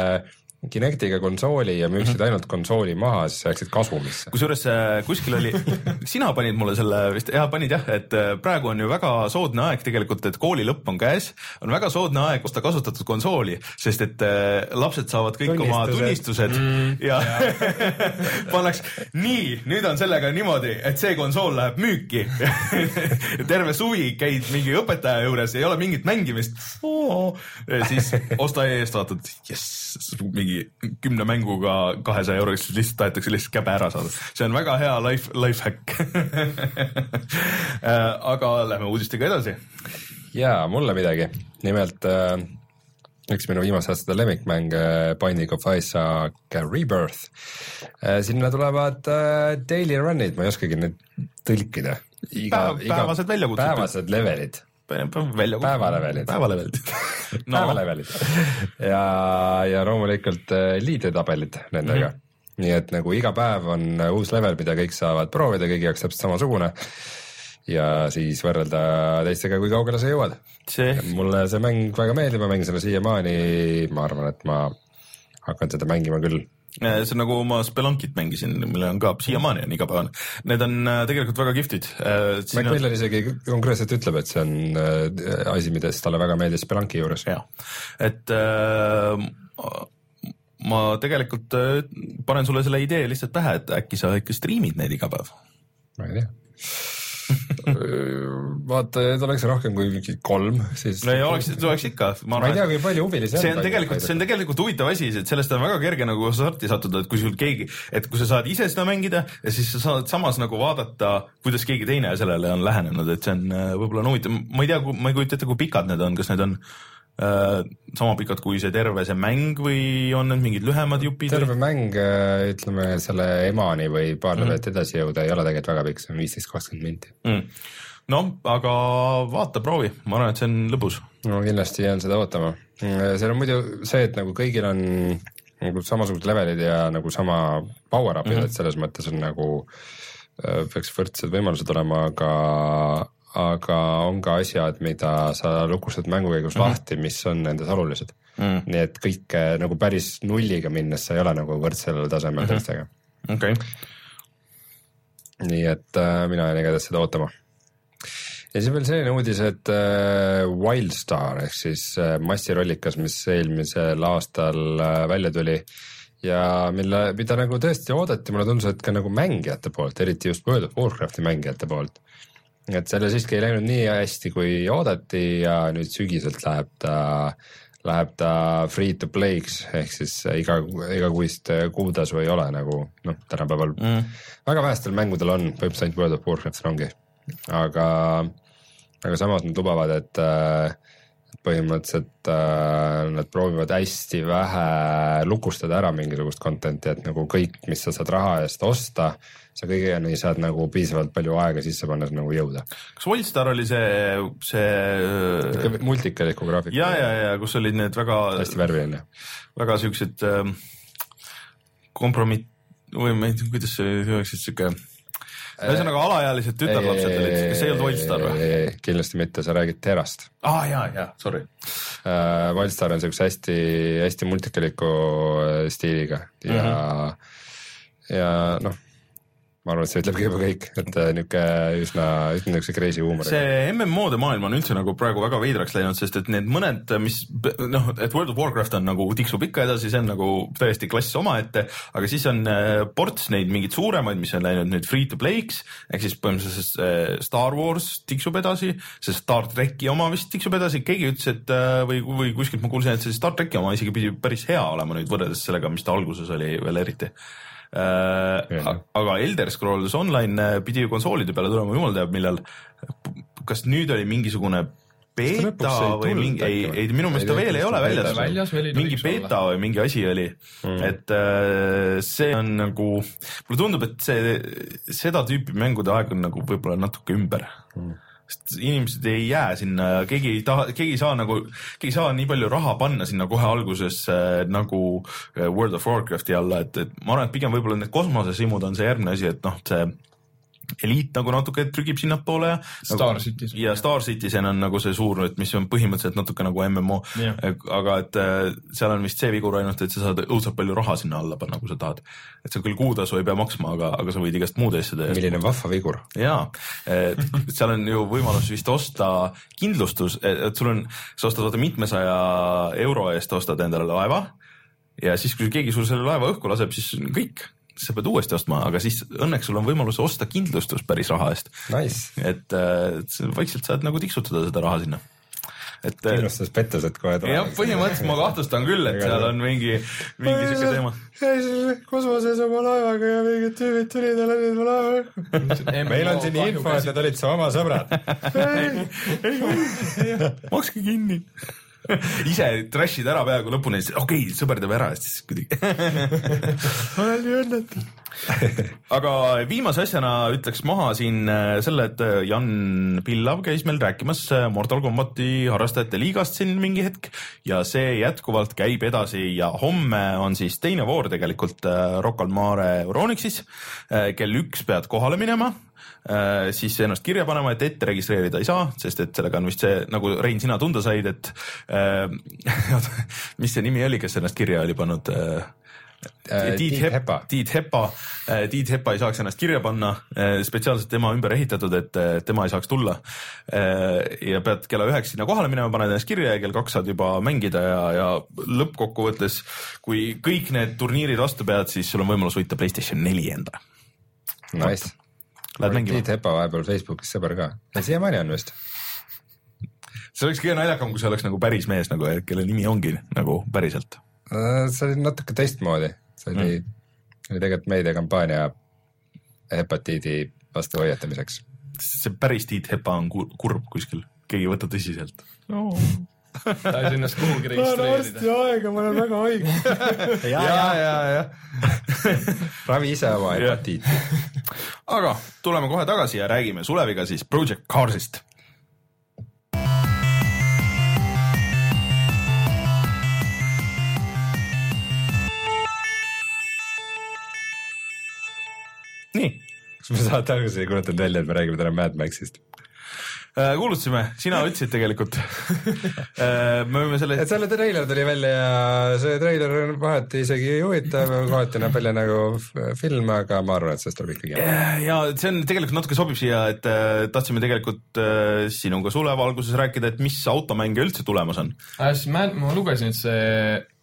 [SPEAKER 3] Kinectiga konsooli ja müüksid ainult konsooli maha, siis sa jääksid kasumisse.
[SPEAKER 1] kusjuures äh, kuskil oli, [LAUGHS] sina panid mulle selle vist, jaa panid jah, et äh, praegu on ju väga soodne aeg tegelikult, et kooli lõpp on käes, on väga soodne aeg osta kasutatud konsooli, sest et äh, lapsed saavad kõik oma
[SPEAKER 3] Tunnistused.
[SPEAKER 1] tunnistused mm, ja [LAUGHS] pannakse, nii, nüüd on sellega niimoodi, et see konsool läheb müüki [LAUGHS] terve suvi käid mingi õpetaja juures, ei ole mingit mängimist. siis osta eest, vaatad, jess, mingi kümne mänguga kahesaja euroga, siis lihtsalt tahetakse lihtsalt käbe ära saada. see on väga hea life, life hack [LAUGHS] aga lähme uudistega edasi.
[SPEAKER 3] jaa, mulle midagi, nimelt äh, üks minu viimaste aastate lemmikmäng äh, Binding of Isaac Rebirth äh,. sinna tulevad äh, daily run'id, ma ei oskagi neid tõlkida.
[SPEAKER 1] Päev- päevased väljakutsed.
[SPEAKER 3] päevased levelid
[SPEAKER 1] välja.
[SPEAKER 3] Päevalevelid.
[SPEAKER 1] päevalevelid [LAUGHS]
[SPEAKER 3] no. päevalevelid ja, ja loomulikult äh, liidetabelid nendega mm. -hmm. nii et nagu iga päev on äh, uus level, mida kõik saavad proovida, kõigi jaoks täpselt samasugune. ja siis võrrelda teistega, kui kaugele sa jõuad. mulle see mäng väga meeldib, ma mängin seda siiamaani, ma arvan, et ma hakkan seda mängima küll
[SPEAKER 1] see on nagu ma Spelunkit mängisin, millel on ka siiamaani on igapäevane. Need on äh, tegelikult väga kihvtid.
[SPEAKER 3] Mac Miller isegi konkreetselt ütleb, et see on äh, asi, siis talle väga meeldis Spelunki juures.
[SPEAKER 1] jah, et äh, ma tegelikult äh, panen sulle selle idee lihtsalt pähe, et äkki sa ikka striimid neid iga päev.
[SPEAKER 3] ma ei tea [LAUGHS] vaatajaid oleks rohkem kui mingi kolm, siis.
[SPEAKER 1] no ei oleks, oleks ikka.
[SPEAKER 3] ma ei tea, kui palju huvilisi
[SPEAKER 1] on. see on tegelikult, see on tegelikult huvitav asi, et sellest on väga kerge nagu hasarti sattuda, et kui sul keegi, et kui sa saad ise seda mängida ja siis sa saad samas nagu vaadata, kuidas keegi teine sellele on lähenenud, et see on äh, võib-olla on huvitav, ma ei tea, ma ei kujuta ette, kui pikad need on, kas need on sama pikad kui see terve see mäng või on need mingid lühemad jupid?
[SPEAKER 3] terve mäng, ütleme selle emani või paar levelit mm. edasi jõuda ei ole tegelikult väga pikk, see on viisteist, kakskümmend minti
[SPEAKER 1] mm noh, aga vaata, proovi, ma arvan, et see on lõbus.
[SPEAKER 3] no kindlasti jään seda ootama. seal on muidu see, et nagu kõigil on nagu samasugused levelid ja nagu sama power-up'id mm, -hmm. et selles mõttes on nagu äh, peaks võrdsed võimalused olema, aga aga on ka asjad, mida sa lukustad mängu käigus mm -hmm. lahti, mis on nendes olulised
[SPEAKER 1] Mm.
[SPEAKER 3] nii et kõike nagu päris nulliga minnes sa ei ole nagu võrdsel tasemel mm -hmm. teistega.
[SPEAKER 1] okei,
[SPEAKER 3] nii et äh, mina jään igatahes seda ootama. ja siis veel selline uudis, et äh, Wildstar ehk siis äh, massirollikas, mis eelmisel aastal äh, välja tuli ja mille, mida nagu tõesti oodati, mulle tundus, et ka nagu mängijate poolt, eriti just World of Warcrafti mängijate poolt. Et selle siiski ei läinud nii hästi, kui oodati ja nüüd sügiselt läheb ta, läheb ta free to play'ks ehk siis iga, igakuist äh, kuutasu ei ole nagu noh, tänapäeval
[SPEAKER 1] Mm.
[SPEAKER 3] väga vähestel mängudel on, põhimõtteliselt ainult World of Warcraftil ongi, aga, aga samas nad lubavad, et äh, põhimõtteliselt äh, nad proovivad hästi vähe lukustada ära mingisugust content'i, et nagu kõik, mis sa saad raha eest osta, sa kõigeni saad nagu piisavalt palju aega sisse panna, et nagu jõuda.
[SPEAKER 1] kas Wildstar oli see, see
[SPEAKER 3] multikaliku graafik.
[SPEAKER 1] ja, ja, ja kus olid need väga,
[SPEAKER 3] hästi värviline.
[SPEAKER 1] väga siuksed ähm, kompromitt või ma ei tea, kuidas see oleks siis siuke, ühesõnaga alaealised tütarlapsed olid, kas see ei olnud Wildstar või?
[SPEAKER 3] kindlasti mitte, sa räägid Terast
[SPEAKER 1] aa ah, jaa, jaa, sorry.
[SPEAKER 3] äh,. Wildstar on siukse hästi, hästi multikaliku äh, stiiliga ja mm, -hmm. ja noh, ma arvan, et see ütlebki juba kõik, et äh, niuke üsna, üsna niukse crazy huumoriga.
[SPEAKER 1] see MMO-de maailm on üldse nagu praegu väga veidraks läinud, sest et need mõned, mis noh, et World of Warcraft on nagu tiksub ikka edasi, see on nagu täiesti klass omaette, aga siis on äh, ports neid mingeid suuremaid, mis on läinud nüüd free to play'ks ehk siis põhimõtteliselt äh, Star Wars tiksub edasi, see Star tracki oma vist tiksub edasi, keegi ütles, et või, või kuskilt ma kuulsin, et see Star tracki oma isegi pidi päris hea olema nüüd võrreldes sellega, mis ta alguses oli veel eriti. Aga Elder Scrolls Online äh, pidi ju konsoolide peale tulema, jumal teab millal. kas nüüd oli mingisugune beeta või mingi, ei ei minu meelest ta veel ei ole väljas.
[SPEAKER 2] Väljas
[SPEAKER 1] mingi beeta või mingi asi oli mm., et äh, see on nagu, mulle tundub, et see, seda tüüpi mängude aeg on nagu võib-olla natuke ümber mm sest inimesed ei jää sinna, keegi ei taha, keegi ei saa nagu, keegi ei saa nii palju raha panna sinna kohe alguses äh, nagu äh, World of Warcrafti alla, et, et ma arvan, et pigem võib-olla need kosmosesimud on see järgmine asi, et noh, see eliit nagu natuke trügib sinnapoole ja
[SPEAKER 2] Star Citizen.
[SPEAKER 1] ja Star Citizen on nagu see suur, et mis on põhimõtteliselt natuke nagu MMO
[SPEAKER 2] Jah.
[SPEAKER 1] aga et äh, seal on vist see vigur ainult, et sa saad õudselt palju raha sinna alla panna, kui sa tahad. et sa küll kuutasu ei pea maksma, aga, aga sa võid igast muude asjade eest
[SPEAKER 3] milline vahva vigur.
[SPEAKER 1] jaa, et [LAUGHS] seal on ju võimalus vist osta kindlustus, et sul on, sa ostad vaata mitmesaja euro eest ostad endale laeva ja siis, kui keegi sul selle laeva õhku laseb, siis on kõik, sa pead uuesti ostma, aga siis õnneks sul on võimalus osta kindlustus päris raha eest.
[SPEAKER 3] Nice,
[SPEAKER 1] et äh, vaikselt saad nagu tiksutada seda raha sinna. et äh,
[SPEAKER 3] kindlustuspettused kohe
[SPEAKER 1] jah, põhimõtteliselt ma kahtlustan küll, et seal on mingi, mingi siuke teema.
[SPEAKER 3] kosmoses oma laevaga ja mingid tüübid tulid ja läbisid mu laeva õhku. meil on siin info, et need olid su oma sõbrad. [LAUGHS]
[SPEAKER 1] makske kinni. [LAUGHS] ise trash'id ära peaaegu lõpuni, siis okei okay,, sõber teeb ära ja siis kuidagi. [LAUGHS] olen nii õnnetu. [LAUGHS] aga viimase asjana ütleks maha siin äh, selle, et äh, Jan Pillav käis meil rääkimas äh, Mortal Combati harrastajate liigast siin mingi hetk ja see jätkuvalt käib edasi ja homme on siis teine voor tegelikult Rocca al Mare Euronixis. kell üks pead kohale minema siis ennast kirja panema, et ette registreerida ei saa, sest et sellega on vist see, nagu Rein, sina tunda said, et äh, [LAUGHS] mis see nimi oli, kes ennast kirja oli pannud äh,?
[SPEAKER 3] Äh, Tiit Hepa.
[SPEAKER 1] Tiit Hepa, Tiit Hepa ei saaks ennast kirja panna, spetsiaalselt tema ümber ehitatud, et äh, tema ei saaks tulla. ja pead kella üheks sinna kohale minema, paned ennast kirja ja kell kaks saad juba mängida ja, ja lõppkokkuvõttes, kui kõik need turniirid vastu pead, siis sul on võimalus võita Playstation neli endale.
[SPEAKER 3] Nice.
[SPEAKER 1] Lähed mängima
[SPEAKER 3] Tiit? Hepa vahepeal Facebookis sõber ka. siiamaani on vist.
[SPEAKER 1] see oleks kõige naljakam, kui see oleks nagu päris mees nagu, kelle nimi ongi nagu päriselt.
[SPEAKER 3] Äh, see oli natuke teistmoodi, see oli mm., oli tegelikult meediakampaania hepatiidi vastu hoiatamiseks.
[SPEAKER 1] see päris Tiit Hepa on kur- kurb kuskil, keegi ei võta tõsiselt no..
[SPEAKER 2] ta ei saa ennast kuhugi registreerida.
[SPEAKER 3] aega, ma olen väga haige. [LAUGHS] ja,
[SPEAKER 1] ja,
[SPEAKER 3] ja,
[SPEAKER 1] ja. [LAUGHS]
[SPEAKER 3] ravi ise oma hepatiiti.
[SPEAKER 1] aga tuleme kohe tagasi ja räägime Suleviga siis Project Carsist. nii,
[SPEAKER 3] kas me saate alguses ei kuulutanud välja, et me räägime täna Mad Maxist?
[SPEAKER 1] kuulutasime, sina ütlesid tegelikult. [LAUGHS] me võime selle
[SPEAKER 3] et selle treiler tuli välja ja see treiler on kohati isegi huvitav, kohati näeb välja nagu film, aga ma arvan, et sellest tuleb ikkagi
[SPEAKER 1] ja see on tegelikult natuke sobib siia, et äh, tahtsime tegelikult äh, sinuga sulevalguses rääkida, et mis automänge üldse tulemas on.
[SPEAKER 2] ma lugesin, et see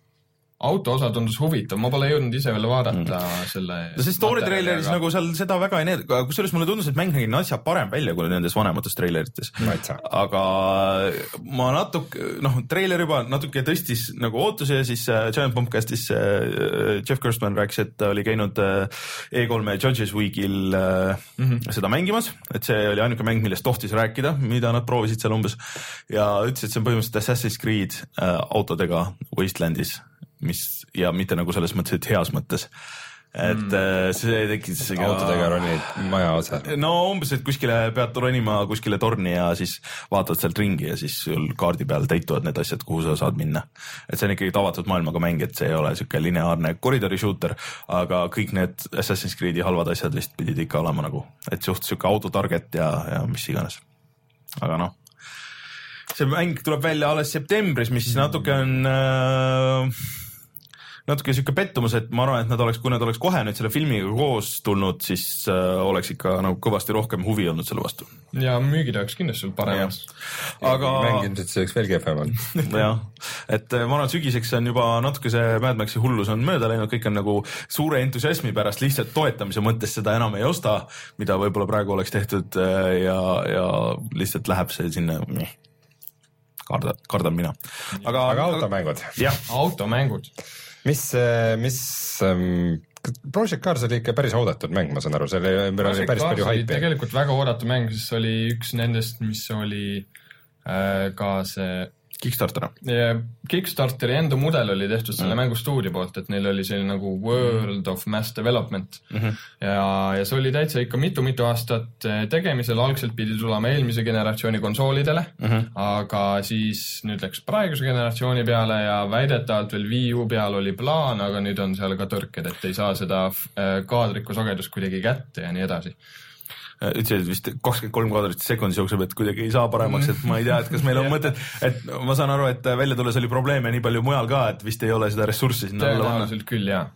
[SPEAKER 2] auto osa tundus huvitav, ma pole jõudnud ise veel vaadata mm. selle.
[SPEAKER 1] no see story treileris nagu seal seda väga ei näidata, kusjuures mulle tundus, et mäng nägi asja parem välja kui nendes vanemates treilerites.
[SPEAKER 3] Matsa.
[SPEAKER 1] aga ma natuke, noh, treiler juba natuke tõstis nagu ootusi ja siis äh, Giant Bombcastis äh, Jeff Gerstmann rääkis, et ta oli käinud äh, E3-e Judges Weekil äh, mm -hmm. seda mängimas, et see oli ainuke mäng, millest tohtis rääkida, mida nad proovisid seal umbes ja ütles, et see on põhimõtteliselt Assassin's Creed äh, autodega Wastelandis, mis ja mitte nagu selles mõttes, et heas mõttes. et mm. see tekitas ka
[SPEAKER 3] autodega ronid maja otsas.
[SPEAKER 1] no umbes, et kuskile pead ronima kuskile torni ja siis vaatad sealt ringi ja siis sul kaardi peal täituvad need asjad, kuhu sa saad minna. et see on ikkagi avatud maailmaga mäng, et see ei ole siuke lineaarne koridori shooter, aga kõik need Assassin's Creed'i halvad asjad vist pidid ikka olema nagu, et suht siuke auto target ja, ja mis iganes. aga noh, see mäng tuleb välja alles septembris, mis natuke on äh, natuke sihuke pettumus, et ma arvan, et nad oleks, kui nad oleks kohe nüüd selle filmiga koos tulnud, siis äh, oleks ikka nagu kõvasti rohkem huvi olnud selle vastu.
[SPEAKER 2] ja müügid oleks kindlasti sul paremas.
[SPEAKER 1] aga
[SPEAKER 3] mäng ilmselt see oleks veel kehvem olnud. [LAUGHS]
[SPEAKER 1] jah, et äh, ma arvan, et sügiseks on juba natuke see Mad Maxi hullus on mööda läinud, kõik on nagu suure entusiasmi pärast lihtsalt toetamise mõttes seda enam ei osta, mida võib-olla praegu oleks tehtud äh, ja, ja lihtsalt läheb see sinna, kardan, kardan mina. aga,
[SPEAKER 3] aga automängud,
[SPEAKER 1] jah,
[SPEAKER 2] automängud.
[SPEAKER 3] mis, mis ähm, Project Cars oli ikka päris oodatud mäng, ma saan aru, selle ümber oli päris palju haipi.
[SPEAKER 2] tegelikult väga oodatav mäng, sest see oli üks nendest, mis oli äh, ka see
[SPEAKER 1] Kickstarter.
[SPEAKER 2] Kickstarteri enda mudel oli tehtud
[SPEAKER 1] Mm.
[SPEAKER 2] selle mängu stuudio poolt, et neil oli selline nagu World of Mass Development mm. -hmm. ja, ja see oli täitsa ikka mitu-mitu aastat eh, tegemisel, algselt pidi tulema eelmise generatsiooni konsoolidele mm. -hmm. aga siis nüüd läks praeguse generatsiooni peale ja väidetavalt veel Wii U peal oli plaan, aga nüüd on seal ka tõrked, et ei saa seda eh, kaadriku sagedust kuidagi kätte ja nii edasi.
[SPEAKER 1] Ütlesid vist kakskümmend kolm kaadrit sekundis jookseb, et kuidagi ei saa paremaks, et ma ei tea, et kas meil on [LAUGHS] mõtet, et ma saan aru, et välja tulles oli probleeme nii palju mujal ka, et vist ei ole seda ressurssi sinna alla panna.
[SPEAKER 2] tõenäoliselt küll, jaa.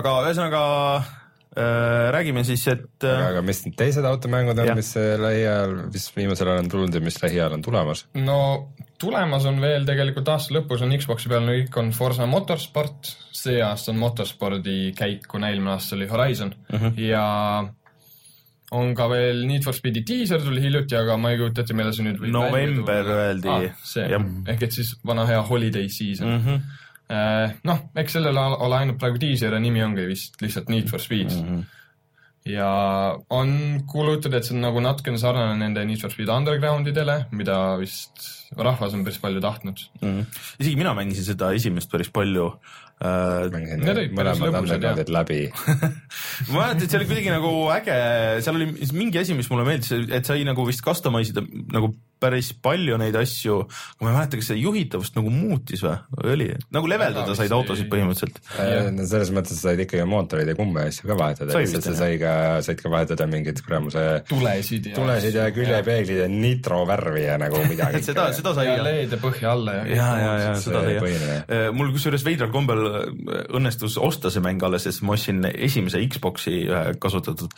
[SPEAKER 1] aga ühesõnaga äh, räägime siis, et äh,
[SPEAKER 3] aga mis need teised automängud on mis äh, lähiajal, mis viimasel ajal on tulnud ja mis lähiajal on tulemas?
[SPEAKER 2] no tulemas on veel tegelikult aasta lõpus on Xbox'i peal kõik on Forsa Motorsport, see aasta on Motorspordi käik, kuna eelmine aasta oli Horizon uh -huh. ja on ka veel Need for Speedi diiser tuli hiljuti, aga ma ei kujuta ette, millal see nüüd võib
[SPEAKER 1] November öeldi.
[SPEAKER 2] ah,. see ehk et siis vana hea holiday season mm. -hmm. noh, eks sellel ole ainult praegu diiser ja nimi ongi vist lihtsalt Need for Speed mm. -hmm ja on kuulutatud, et see on nagu natukene sarnane nende Need for Speed Undergroundidele, mida vist rahvas on päris palju tahtnud.
[SPEAKER 1] mm. isegi mina mängisin seda esimest päris palju äh,.
[SPEAKER 3] Mängisin
[SPEAKER 2] päris
[SPEAKER 3] mõlemad undergroundid läbi. [LAUGHS]
[SPEAKER 1] ma mäletan, et see oli kuidagi nagu äge, seal oli mingi asi, mis mulle meeldis, et sai nagu vist customize ida nagu päris palju neid asju, ma ei mäleta, kas see juhitavust nagu muutis või, oli, nagu leveldada said autosid
[SPEAKER 2] ei-
[SPEAKER 1] põhimõtteliselt.
[SPEAKER 3] No selles mõttes sa said ikkagi mootoreid ja kumme ja asju ka vahetada, lihtsalt sa sai ka, said ka vahetada mingeid kuramuse
[SPEAKER 2] tulesid ja
[SPEAKER 3] tulesid ja küljepeeglid ja nitrovärvi ja nagu midagi. [LAUGHS]
[SPEAKER 1] seda, seda sai
[SPEAKER 2] ja LED-e põhja alla ja
[SPEAKER 1] ja, ja, ja seda sai jah. mul kusjuures veidral kombel äh, õnnestus osta see mäng alles, sest ma ostsin esimese Xbox'i ühe kasutatud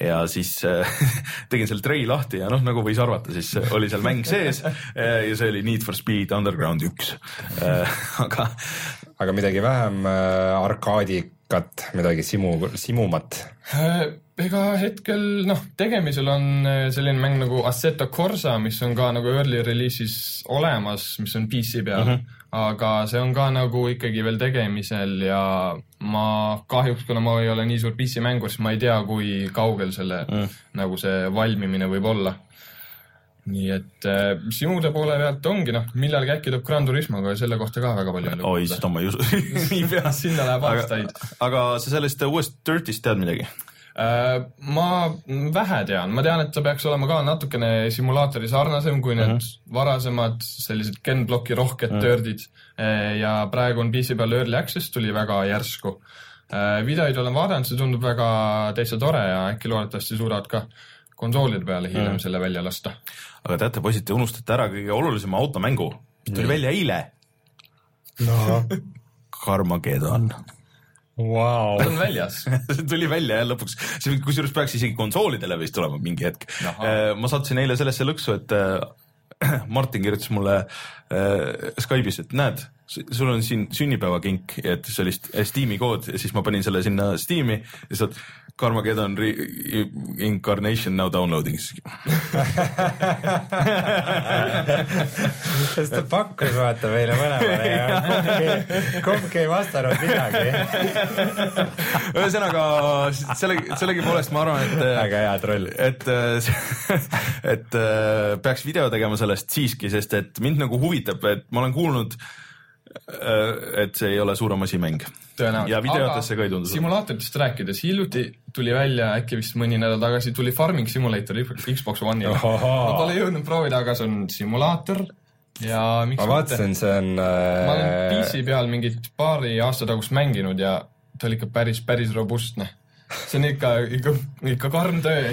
[SPEAKER 1] ja siis äh, [LAUGHS] tegin selle tray lahti ja noh, nagu võis arvata, siis oli seal mäng sees äh, ja see oli Need for Speed Underground üks. [LAUGHS] aga
[SPEAKER 3] aga midagi vähem äh, arkaadikat, midagi simu, simumat.
[SPEAKER 2] Äh, ega hetkel noh, tegemisel on äh, selline mäng nagu Assetto Corsa, mis on ka nagu early release'is olemas, mis on PC peal mm, -hmm. aga see on ka nagu ikkagi veel tegemisel ja ma kahjuks, kuna ma ei ole nii suur PC mängur, siis ma ei tea, kui kaugel selle mm. nagu see valmimine võib olla. nii et äh, simude poole pealt ongi noh, millalgi äkki tuleb Gran Turismo, aga selle kohta ka väga palju
[SPEAKER 1] oi, seda ma ei usu. [LAUGHS]
[SPEAKER 2] Sinna läheb aastaid..
[SPEAKER 1] aga sa sellest uuest Dirtist tead midagi?
[SPEAKER 2] Äh, ma vähe tean, ma tean, et ta peaks olema ka natukene simulaatori sarnasem kui need mm -hmm. varasemad sellised Ken Blocki rohked mm -hmm. Dirdid ja praegu on PC peal Early Access, tuli väga järsku. videoid olen vaadanud, see tundub väga täitsa tore ja äkki loodetavasti suudavad ka konsoolide peale hiljem mm -hmm. selle välja lasta.
[SPEAKER 1] aga teate, poisid, te unustate ära kõige olulisema automängu, mis tuli välja eile.
[SPEAKER 3] no
[SPEAKER 1] Carmageddon.
[SPEAKER 3] Vau
[SPEAKER 2] ta, on väljas. [LAUGHS]
[SPEAKER 1] see tuli välja jah lõpuks, see kusjuures peaks isegi konsoolidele vist tulema mingi hetk. ma sattusin eile sellesse lõksu, et äh, [CLEARS THROAT] Martin kirjutas mulle äh, Skype'is, et näed, sul on siin sünnipäevakink, et sellist Steam'i kood ja siis ma panin selle sinna Steam'i ja sealt Carmageddon re- incarnation now downloading.
[SPEAKER 3] sest ta pakkus vaata meile mõlemale ja kumbki, ei vastanud midagi. [LAUGHS]
[SPEAKER 1] ühesõnaga selle, sellegipoolest ma arvan, et
[SPEAKER 3] väga hea troll.
[SPEAKER 1] et, et peaks video tegema sellest siiski, sest et mind nagu huvitab, et ma olen kuulnud, et see ei ole suurem asi mäng. ja videotesse ka ei tundu.
[SPEAKER 2] simulaatoritest rääkides, hiljuti tuli välja äkki vist mõni nädal tagasi tuli Farming Simulator Xbox One'ile. ma pole jõudnud proovida, aga see on simulaator ja miks
[SPEAKER 3] ma vaatasin, see on
[SPEAKER 2] ma olen
[SPEAKER 3] äh,
[SPEAKER 2] PC peal mingit paari aasta tagust mänginud ja ta oli ikka päris, päris robustne. See on ikka, ikka, ikka karm töö.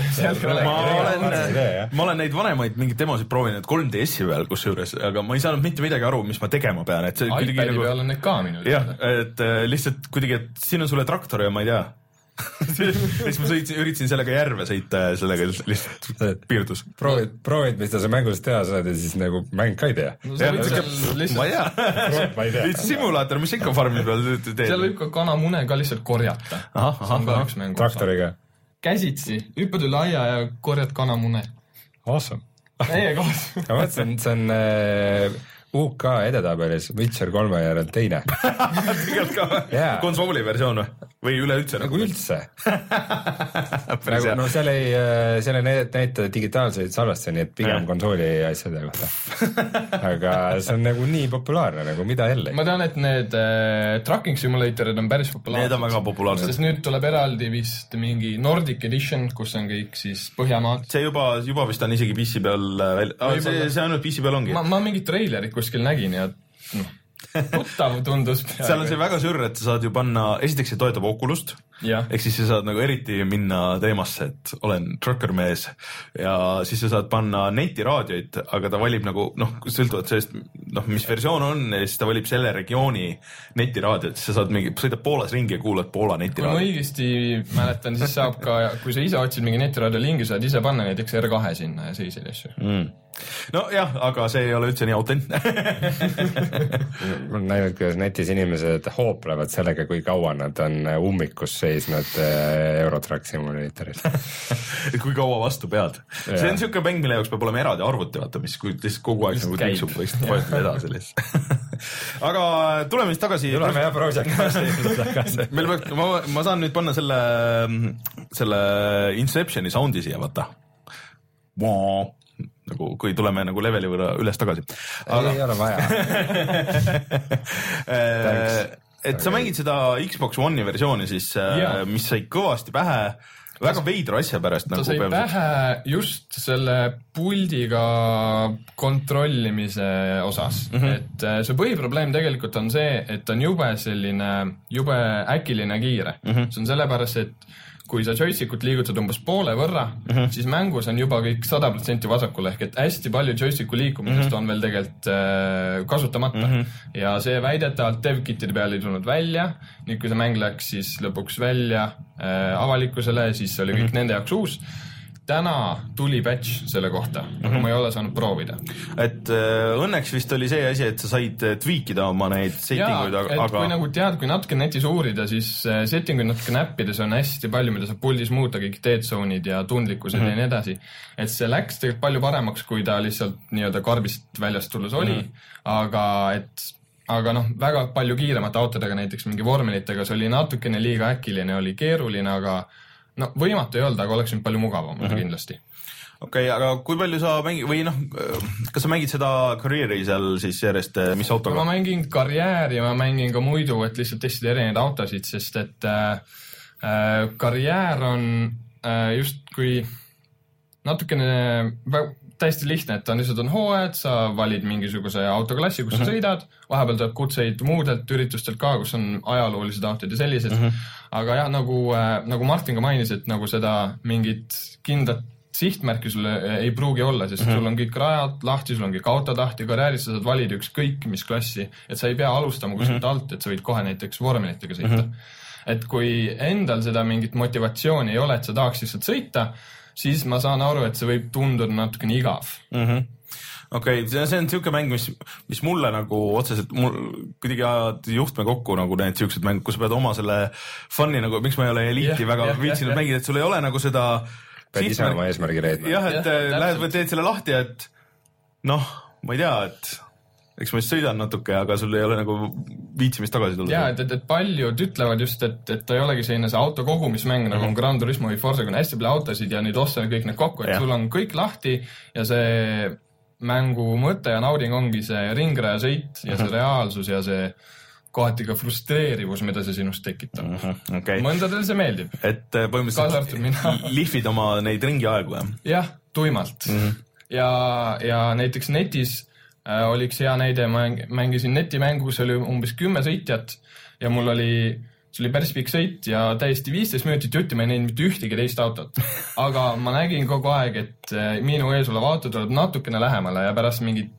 [SPEAKER 1] ma olen
[SPEAKER 3] jah.,
[SPEAKER 1] ma olen neid vanemaid mingeid demosid proovinud 3DS-i peal kusjuures, aga ma ei saanud mitte midagi aru, mis ma tegema pean, et see kuidagi
[SPEAKER 2] iPadi
[SPEAKER 1] nagu
[SPEAKER 2] peal on need ka minu
[SPEAKER 1] jah
[SPEAKER 2] teada.,
[SPEAKER 1] et äh, lihtsalt kuidagi, et siin on sulle traktor ja ma ei tea. [LAUGHS] siis ma sõitsin, üritasin sellega järve sõita ja sellega lihtsalt piirdus.
[SPEAKER 3] proovid, proovid, mis sa seal mängus teha saad ja siis nagu mäng ka ei tea.
[SPEAKER 2] no
[SPEAKER 1] ma ei
[SPEAKER 2] lihtsalt,
[SPEAKER 1] tea.
[SPEAKER 3] ma ei tea.
[SPEAKER 1] lihtsalt simulaator, mis ikka farmi peal teed.
[SPEAKER 2] seal võib ka kanamune ka lihtsalt korjata.
[SPEAKER 3] traktoriga.
[SPEAKER 2] käsitsi, hüppad üle aia ja korjad kanamune.
[SPEAKER 3] Awesome.
[SPEAKER 2] täiega koos. [LAUGHS]
[SPEAKER 3] ma mõtlesin, see on äh, UK edetabelis Witcher kolme järel teine. [LAUGHS]
[SPEAKER 1] tegelikult ka
[SPEAKER 3] Jaa.
[SPEAKER 1] konsooli versioon või? Või üleüldse
[SPEAKER 3] nagu üldse. [LAUGHS]
[SPEAKER 1] Päris
[SPEAKER 3] nagu no seal ei, seal ei näi- näita digitaalseid salvestusi, nii et pigem konsooli asjade kohta. aga see on nagu nii populaarne nagu mida jälle.
[SPEAKER 2] ma tean, et need äh, tracking simulator'id on päris populaarsed.
[SPEAKER 1] Need on väga populaarsed.
[SPEAKER 2] sest nüüd tuleb eraldi vist mingi Nordic Edition, kus on kõik siis Põhjamaad.
[SPEAKER 1] see juba, juba vist on isegi PC peal äh, välja, see,
[SPEAKER 2] Võib-olla.
[SPEAKER 1] see ainult PC peal ongi
[SPEAKER 2] ma, ma mingit treilerit kuskil nägin ja noh, tuttav tundus.
[SPEAKER 1] seal on see väga sür, et sa saad ju panna, esiteks see toetab Oculus't, ehk siis sa saad nagu eriti minna teemasse, et olen trucker mees ja siis sa saad panna netiraadioid, aga ta valib nagu noh, sõltuvalt sellest, noh, mis versioon on ja siis ta valib selle regiooni netiraadiot, siis sa saad mingi, sõidad Poolas ringi ja kuulad Poola
[SPEAKER 2] kui ma
[SPEAKER 1] netiraadiot.
[SPEAKER 2] õigesti mäletan, siis saab ka, kui sa ise otsid mingi netiraadio lingi, saad ise panna näiteks R2 sinna ja selliseid asju.
[SPEAKER 1] Mm. nojah, aga see ei ole üldse nii autentne [LAUGHS]
[SPEAKER 3] ma olen näinud, kuidas netis inimesed hooplevad sellega, kui kaua nad on ummikus seisnud äh, Eurotrack Simulatoris.
[SPEAKER 1] kui kaua vastu pead. see on siuke mäng, mille jaoks peab olema eraldi arvuti, vaata, mis lihtsalt kogu aeg nagu tiksub, lihtsalt vajutab edasi lihtsalt. [LAUGHS] aga tuleme siis tagasi.
[SPEAKER 3] tuleme jah Project tagasi. [LAUGHS]
[SPEAKER 1] meil peaks, ma, ma saan nüüd panna selle, selle Inceptioni sound'i siia, vaata. nagu, kui tuleme nagu leveli võrra üles tagasi. aga
[SPEAKER 3] ei ole vaja. [LAUGHS]
[SPEAKER 1] äh, et sa mängid seda Xbox One'i versiooni siis,
[SPEAKER 2] Jaa.
[SPEAKER 1] mis sai kõvasti pähe väga veidra asja pärast
[SPEAKER 2] ta
[SPEAKER 1] nagu
[SPEAKER 2] sai pähe just selle puldiga kontrollimise osas mm. -hmm. et äh, see põhiprobleem tegelikult on see, et on jube selline, jube äkiline kiire mm. -hmm. see on sellepärast, et kui sa joystic'ut liigutad umbes poole võrra mm. -hmm. siis mängus on juba kõik sada protsenti vasakule ehk et hästi palju joystic'u liikumisest mm -hmm. on veel tegelikult äh, kasutamata mm. -hmm. ja see väidetavalt dev-kitide peal ei tulnud välja, nüüd kui see mäng läks siis lõpuks välja äh, avalikkusele, siis oli kõik mm -hmm. nende jaoks uus. Täna tuli patch selle kohta, aga mm -hmm. ma ei ole saanud proovida.
[SPEAKER 1] et äh, õnneks vist oli see asi, et sa said äh, tweak ida oma neid setting uid, aga,
[SPEAKER 2] kui
[SPEAKER 1] aga...
[SPEAKER 2] nagu tead, kui natuke netis uurida, siis äh, setting uid natuke näppides on hästi palju, mida saab puldis muuta, kõik dead zone'id ja tundlikkused mm -hmm. ja nii edasi. et see läks tegelikult palju paremaks, kui ta lihtsalt nii-öelda karbist väljast tulles oli mm, -hmm. aga et aga noh, väga palju kiiremate autodega, näiteks mingi vormelitega, see oli natukene liiga äkiline, oli keeruline, aga no võimatu ei olnud, aga oleks nüüd palju mugavam mm -hmm. kindlasti.
[SPEAKER 1] okei okay,, aga kui palju sa mängi- või noh, kas sa mängid seda karjääri seal siis järjest, mis autoga?
[SPEAKER 2] ma mängin karjääri ja ma mängin ka muidu, et lihtsalt testida erinevaid autosid, sest et äh, karjäär on äh, justkui natukene täiesti lihtne, et on lihtsalt on hooajad, sa valid mingisuguse autoklassi, kus mm -hmm. sa sõidad, vahepeal tuleb kutseid muudelt üritustelt ka, kus on ajaloolised autod ja sellised mm. -hmm. Aga jah, nagu äh,, nagu Martin ka mainis, et nagu seda mingit kindlat sihtmärki sul ei pruugi olla, sest mm -hmm. sul on kõik rajad lahti, sul on kõik autod lahti, karjääris sa saad valida ükskõik mis klassi, et sa ei pea alustama kuskilt mm -hmm. alt, et sa võid kohe näiteks vormelitega sõita mm. -hmm. et kui endal seda mingit motivatsiooni ei ole, et sa tahaks lihtsalt sõita, siis ma saan aru, et see võib tunduda natukene igav
[SPEAKER 1] mm. -hmm okei okay,, see, on niisugune mäng, mis, mis mulle nagu otseselt, mul kuidagi ajavad juhtme kokku nagu need siuksed mängud, kus sa pead oma selle fun'i nagu, miks ma ei ole eliiti yeah, väga yeah, viitsinud yeah, mängida, et sul ei ole nagu seda
[SPEAKER 3] pead ise oma eesmärgi leidma.
[SPEAKER 1] jah, et ja, äh, lähed või teed selle lahti, et noh, ma ei tea, et eks ma just sõidan natuke, aga sul ei ole nagu viitsimist tagasi tulla.
[SPEAKER 2] ja et, et, et paljud ütlevad just, et, et ta ei olegi selline see auto kogumismäng nagu mm -hmm. on Gran Turismo või Forza, kui on hästi palju autosid ja nüüd osta kõik need kokku, et ja. sul on kõik lahti ja see mängu mõte ja nauding ongi see ringrajasõit ja see reaalsus ja see kohati ka frustreerivus, mida see sinust tekitab mm.
[SPEAKER 1] -hmm, okay.
[SPEAKER 2] mõndadel see meeldib.
[SPEAKER 1] et äh, põhimõtteliselt lihvid oma neid ringiaegu, jah?
[SPEAKER 2] jah, tuimalt mm. -hmm. ja, ja näiteks netis äh, oli üks hea näide, ma mängisin netimängu, kus oli umbes kümme sõitjat ja mul oli see oli päris pikk sõit ja täiesti viisteist minutit jutti ma ei näinud mitte ühtegi teist autot. [LAUGHS] aga ma nägin kogu aeg, et äh, minu ees olev auto tuleb natukene lähemale ja pärast mingit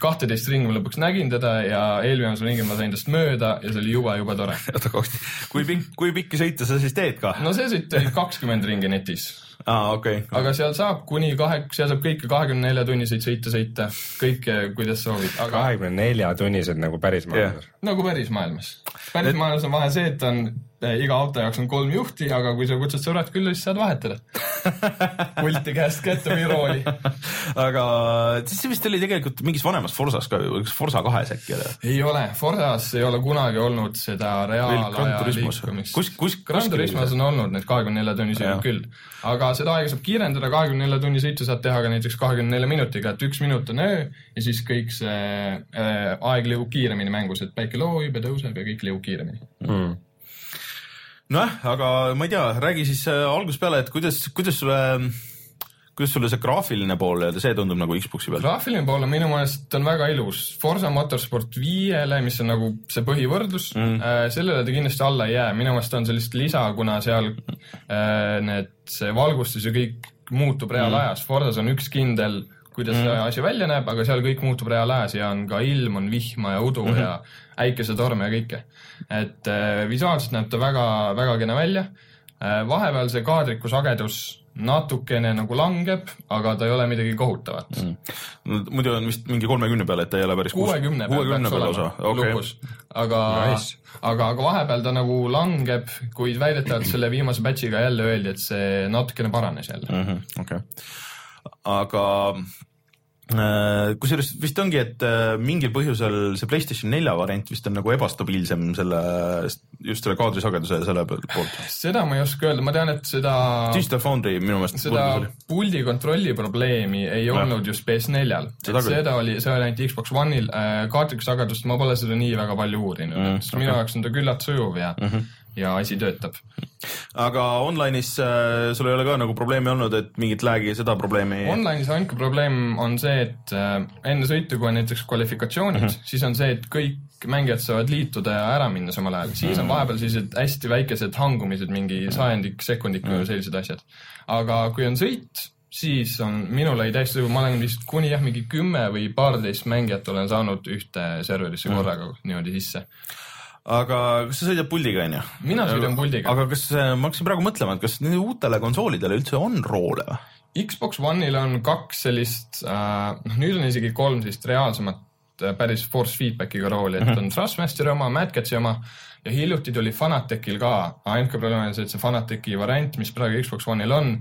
[SPEAKER 2] kahteteist ringi ma lõpuks nägin teda ja eelviimasel ringil ma sain tast mööda ja see oli jube, jube tore. [LAUGHS]
[SPEAKER 1] oota, kui pikk, kui pikki sõite sa siis teed ka?
[SPEAKER 2] no see sõit oli kakskümmend ringi netis
[SPEAKER 1] aa, okei okay..
[SPEAKER 2] aga seal saab kuni kahe, seal saab kõike kahekümne nelja tunniseid sõite sõita, kõike, kuidas soovid aga....
[SPEAKER 3] kahekümne nelja tunnised nagu päris maailmas yeah.?
[SPEAKER 2] Nagu päris maailmas. päris et... maailmas on vahe see, et on eh, iga auto jaoks on kolm juhti, aga kui sa kutsud sõbrad külla, siis saad vahetada [LAUGHS] pulti käest kätte või rooli. [LAUGHS]
[SPEAKER 1] aga siis see vist oli tegelikult mingis vanemas Forsas ka, kas Forsa kahes äkki oli?
[SPEAKER 2] ei ole, Forsas ei ole kunagi olnud seda reaalaja liikumist.
[SPEAKER 1] kus, kus?
[SPEAKER 2] Gran Turismos on olnud need kahekümne nelja tunnised küll, aga seda aega saab kiirendada, kahekümne nelja tunni sõitu saad teha ka näiteks kahekümne nelja minutiga, et üks minut on öö ja siis kõik see äh, aeg liigub kiiremini mängus, et päike loobib ja tõuseb ja kõik liigub kiiremini mm
[SPEAKER 1] nojah, aga ma ei tea, räägi siis äh, algusest peale, et kuidas, kuidas sulle, kuidas sulle see graafiline pool, see tundub nagu Xbox'i peal?
[SPEAKER 2] graafiline pool on minu meelest on väga ilus. Forsa Motorsport viiele, mis on nagu see põhivõrdlus mm., sellele ta kindlasti alla ei jää, minu meelest on see lihtsalt lisa, kuna seal äh, need, see valgustus ja kõik muutub reaalajas mm., Forsas on üks kindel kuidas mm. asi välja näeb, aga seal kõik muutub reaalajas ja on ka ilm, on vihma ja udu mm -hmm. ja äikesetorme ja kõike. et äh, visuaalselt näeb ta väga, väga kena välja äh,. vahepeal see kaadriku sagedus natukene nagu langeb, aga ta ei ole midagi kohutavat mm..
[SPEAKER 1] No, muidu on vist mingi kolmekümne peal, et ta ei ole päris
[SPEAKER 2] kuuekümne
[SPEAKER 1] peal peaks olema
[SPEAKER 2] okay. lukus, aga nice., aga, aga vahepeal ta nagu langeb, kuid väidetavalt selle viimase batch'iga jälle öeldi, et see natukene paranes jälle
[SPEAKER 1] mm. -hmm. okay aga äh, kusjuures vist ongi, et äh, mingil põhjusel see Playstation nelja variant vist on nagu ebastabiilsem selle, just selle kaadrisageduse ja selle poolt.
[SPEAKER 2] seda ma ei oska öelda, ma tean, et seda.
[SPEAKER 1] Digital Foundry minu meelest.
[SPEAKER 2] seda puldi kontrolli probleemi ei ja. olnud just PS4-l, et seda oli, see oli ainult Xbox One'il, äh, kaadrikusagedust ma pole seda nii väga palju uurinud mm,, et okay. minu jaoks on ta küllalt sujuv ja mm, -hmm ja asi töötab.
[SPEAKER 1] aga online'is äh, sul ei ole ka nagu probleemi olnud, et mingit lag'i, seda probleemi?
[SPEAKER 2] Online'is ainuke probleem on see, et äh, enne sõitu, kui on näiteks kvalifikatsioonid mm, -hmm. siis on see, et kõik mängijad saavad liituda ja ära minna samal ajal, siis on mhm. vahepeal sellised hästi väikesed hangumised, mingi mhm. sajandik, sekundik või mm -hmm. sellised asjad. aga kui on sõit, siis on, minul oli täiesti ma olen vist kuni jah, mingi kümme või paarteist mängijat olen saanud ühte serverisse mhm. korraga mm -hmm. niimoodi sisse
[SPEAKER 1] aga kas sa sõidad puldiga, onju?
[SPEAKER 2] mina sõidan puldiga.
[SPEAKER 1] aga kas, ma hakkasin praegu mõtlema, et kas nendele uutele konsoolidele üldse on roole või?
[SPEAKER 2] Xbox One'il on kaks sellist äh,, noh nüüd on isegi kolm sellist reaalsemat äh, päris force feedback'iga rooli, et -hmm. on Thrustmasteri oma, Mad Catsi oma ja hiljuti tuli Fanatecil ka, ainuke probleem on see, et see Fanateci variant, mis praegu Xbox One'il on,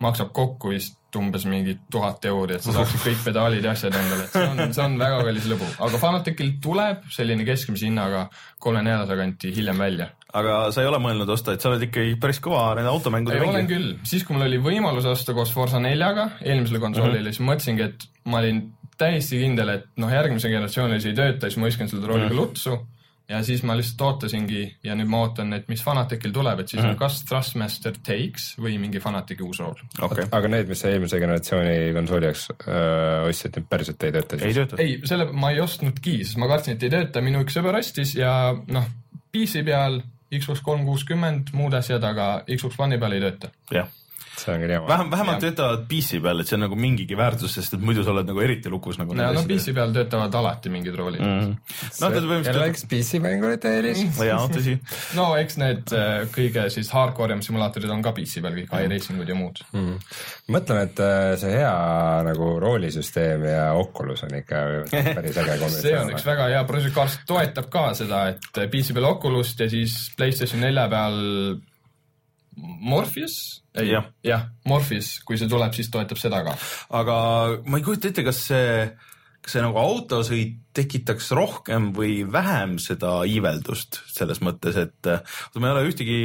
[SPEAKER 2] maksab kokku vist umbes mingi tuhat euri, et sa saaksid [LAUGHS] kõik pedaalid ja asjad endale, et see on, see on väga kallis lõbu, aga Fanaticil tuleb selline keskmise hinnaga kolme-neljase kanti hiljem välja
[SPEAKER 1] aga sa ei ole mõelnud osta, et sa oled ikkagi päris kõva nende automängude
[SPEAKER 2] ei, olen
[SPEAKER 1] mängija.
[SPEAKER 2] küll, siis kui mul oli võimalus osta koos Forsa neljaga eelmisele konsoolile mm, -hmm. siis mõtlesingi, et ma olin täiesti kindel, et noh, järgmise generatsioonil see ei tööta, siis ma viskan selle trooliga mm -hmm. lutsu ja siis ma lihtsalt ootasingi ja nüüd ma ootan, et mis Fanaticil tuleb, et siis mm -hmm. on kas Thrustmaster Takes või mingi Fanatici uus rool.
[SPEAKER 1] okei,
[SPEAKER 3] aga need, mis eelmise generatsiooni konsooli jaoks öö, ostsid, need päriselt ei tööta
[SPEAKER 1] ei
[SPEAKER 3] siis?
[SPEAKER 1] tööta.
[SPEAKER 2] ei, selle ma ei ostnudki, sest ma kartsin, et ei tööta, minu üks sõber ostis ja noh, PC peal Xbox kolm kuuskümmend, muud asjad, aga Xbox One'i peal ei tööta.
[SPEAKER 1] jah,
[SPEAKER 3] see on küll jama.
[SPEAKER 1] vähem, vähemalt
[SPEAKER 2] Jah.
[SPEAKER 1] töötavad PC peal, et see on nagu mingigi väärtus, sest et muidu sa oled nagu eriti lukus nagu.
[SPEAKER 2] no, no PC peal töötavad alati mingid roolid mm.
[SPEAKER 1] noh, ta
[SPEAKER 3] kelle
[SPEAKER 1] põhimõtteliselt,
[SPEAKER 3] üks PC-mängurite eelis? [LAUGHS]
[SPEAKER 1] jaa, tõsi.
[SPEAKER 2] no eks need äh, kõige siis hardcore im simulaatorid on ka PC peal kõik, iRacingud ja muud.
[SPEAKER 3] mõtlen, et äh, see hea nagu roolisüsteem ja Oculus on ikka [LAUGHS] päris äge
[SPEAKER 2] see on üks
[SPEAKER 3] kombinatsioon.
[SPEAKER 2] väga hea, Project Cars toetab ka seda, et PC peal Oculus't ja siis Playstation nelja peal Morpheus? ei
[SPEAKER 1] Jah.,
[SPEAKER 2] jah, Morpheus, kui see tuleb, siis toetab seda ka.
[SPEAKER 1] aga ma ei kujuta ette, kas see, kas see nagu autosõit tekitaks rohkem või vähem seda iiveldust selles mõttes, et äh, ma ei ole ühtegi,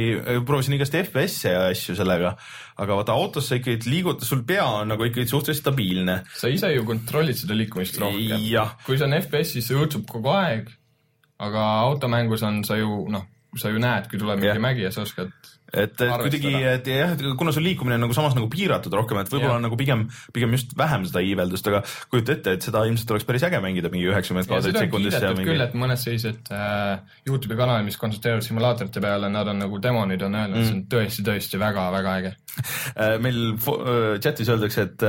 [SPEAKER 1] proovisin igast FPS-e ja asju sellega, aga vaata autos sa ikkagi liigud, sul pea on nagu ikkagi suhteliselt stabiilne.
[SPEAKER 2] sa ise ju kontrollid seda liikumist rohkem. kui see on FPS, siis see õõtsub kogu aeg, aga automängus on sa ju noh, sa ju näed, kui tuleb mingi mägi ja sa oskad
[SPEAKER 1] et, et kuidagi, et jah, et kuna su liikumine on nagu samas nagu piiratud rohkem, et võib-olla on nagu pigem, pigem just vähem seda iiveldust, aga kujuta ette, et seda ilmselt oleks päris äge mängida mingi üheksakümmend kaadrit sekundis mingi
[SPEAKER 2] küll, et mõned sellised äh, Youtube'i kanalid, mis kontsentreeruvad simulaatorite peale, nad on nagu demonid on öelnud mm., see on tõesti, tõesti väga-väga äge. [LAUGHS]
[SPEAKER 1] Äh, meil äh, chatis öeldakse, et,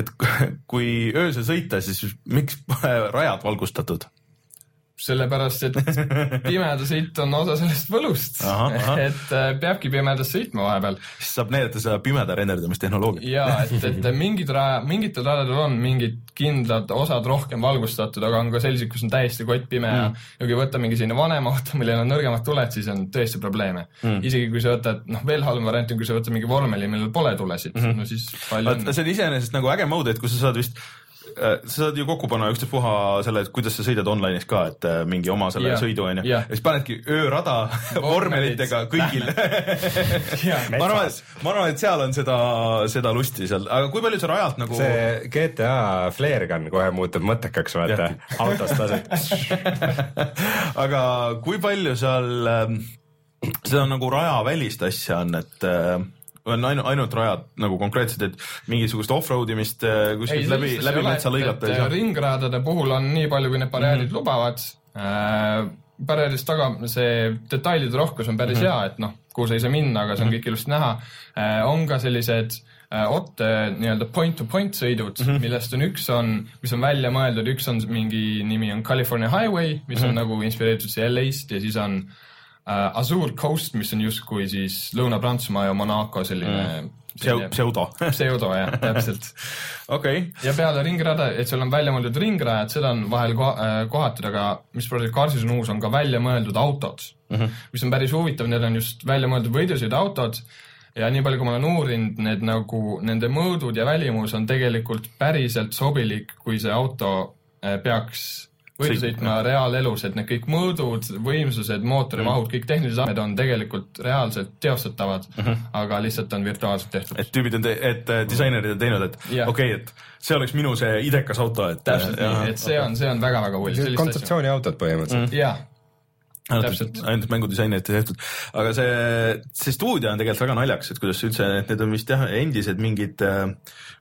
[SPEAKER 1] et [LAUGHS] kui öösel sõita, siis miks pole [LAUGHS] rajad valgustatud?
[SPEAKER 2] sellepärast, et [LAUGHS] pimeda sõit on osa sellest võlust et äh, peabki pimedas sõitma vahepeal
[SPEAKER 1] siis saab näidata seda pimeda renderdamistehnoloogiat.
[SPEAKER 2] ja et, et mingid raja, mingitel rajadel on mingid kindlad osad rohkem valgustatud, aga on ka selliseid, kus on täiesti kottpime mm. ja kui võtta mingi selline vanem auto, millel on nõrgemad tuled, siis on tõesti probleeme mm.. isegi kui sa võtad, noh, veel halvem variant on, kui sa võtad mingi vormeli, millel pole tulesid mm, -hmm. no siis palju õnne.
[SPEAKER 1] see on iseenesest nagu äge mode, et kui sa saad vist sa saad ju kokku panna ükstaspuha selle, et kuidas sa sõidad online'is ka, et äh, mingi oma selle
[SPEAKER 2] Jah,
[SPEAKER 1] sõidu onju.
[SPEAKER 2] jah.
[SPEAKER 1] ja siis panedki öörada [LAUGHS] vormelitega kõigil. [LAUGHS] ma arvan, et, ma arvan, et seal on seda, seda lusti seal, aga kui palju sa rajalt nagu
[SPEAKER 3] see GTA Flare Gun kohe muutub mõttekaks, vaata, [LAUGHS] autost lased.
[SPEAKER 1] aga kui palju seal ähm, seda nagu rajavälist asja on, et äh, on ainult, ainult rajad nagu konkreetselt, et mingisugust off-road imist äh, kuskilt läbi, läbi metsa lõigata ei saa?
[SPEAKER 2] ringradade puhul on nii palju, kui need barjäärid mm -hmm. lubavad äh,. barjäärist taga see detailide rohkus on päris mm -hmm. hea, et noh, kuhu sa ei saa minna, aga see on kõik ilusti näha äh,. on ka sellised äh, otte nii-öelda point-to-point sõidud mm, -hmm. millest on üks on, mis on välja mõeldud, üks on mingi nimi on California Highway, mis mm -hmm. on nagu inspireeritud siis LA-st ja siis on äh, Azure Coast, mis on justkui siis Lõuna-Prantsusmaa ja Monaco selline mm.
[SPEAKER 1] Pseu-, pseudo.
[SPEAKER 2] pseudo jah, täpselt [LAUGHS]
[SPEAKER 1] okei,
[SPEAKER 2] ja peale ringrada, et seal on välja mõeldud ringrajad, seda on vahel ko- äh, kohatud, aga mis Project Carsis on uus, on ka välja mõeldud autod mm, -hmm. mis on päris huvitav, need on just välja mõeldud võidusõiduautod ja nii palju, kui ma olen uurinud, need nagu, nende mõõdud ja välimus on tegelikult päriselt sobilik, kui see auto äh, peaks võidu
[SPEAKER 1] Sõit-
[SPEAKER 2] sõitma reaalelus, et need kõik mõõdud, võimsused, mootori mahud, kõik tehnilised andmed on tegelikult reaalselt teostatavad mm, -hmm. aga lihtsalt on virtuaalselt tehtud.
[SPEAKER 1] et tüübid on, et äh, disainerid on teinud, et okei okay,, et see oleks minu see idekas auto, et
[SPEAKER 2] täpselt nii, et see on, see on väga-väga hull.
[SPEAKER 3] kontseptsiooniautod põhimõtteliselt.
[SPEAKER 1] ainult
[SPEAKER 2] Täpselt.,
[SPEAKER 1] ainult mängudisainerid tehtud, aga see, see stuudio on tegelikult väga naljakas, et kuidas üldse, et need on vist jah, endised mingid äh,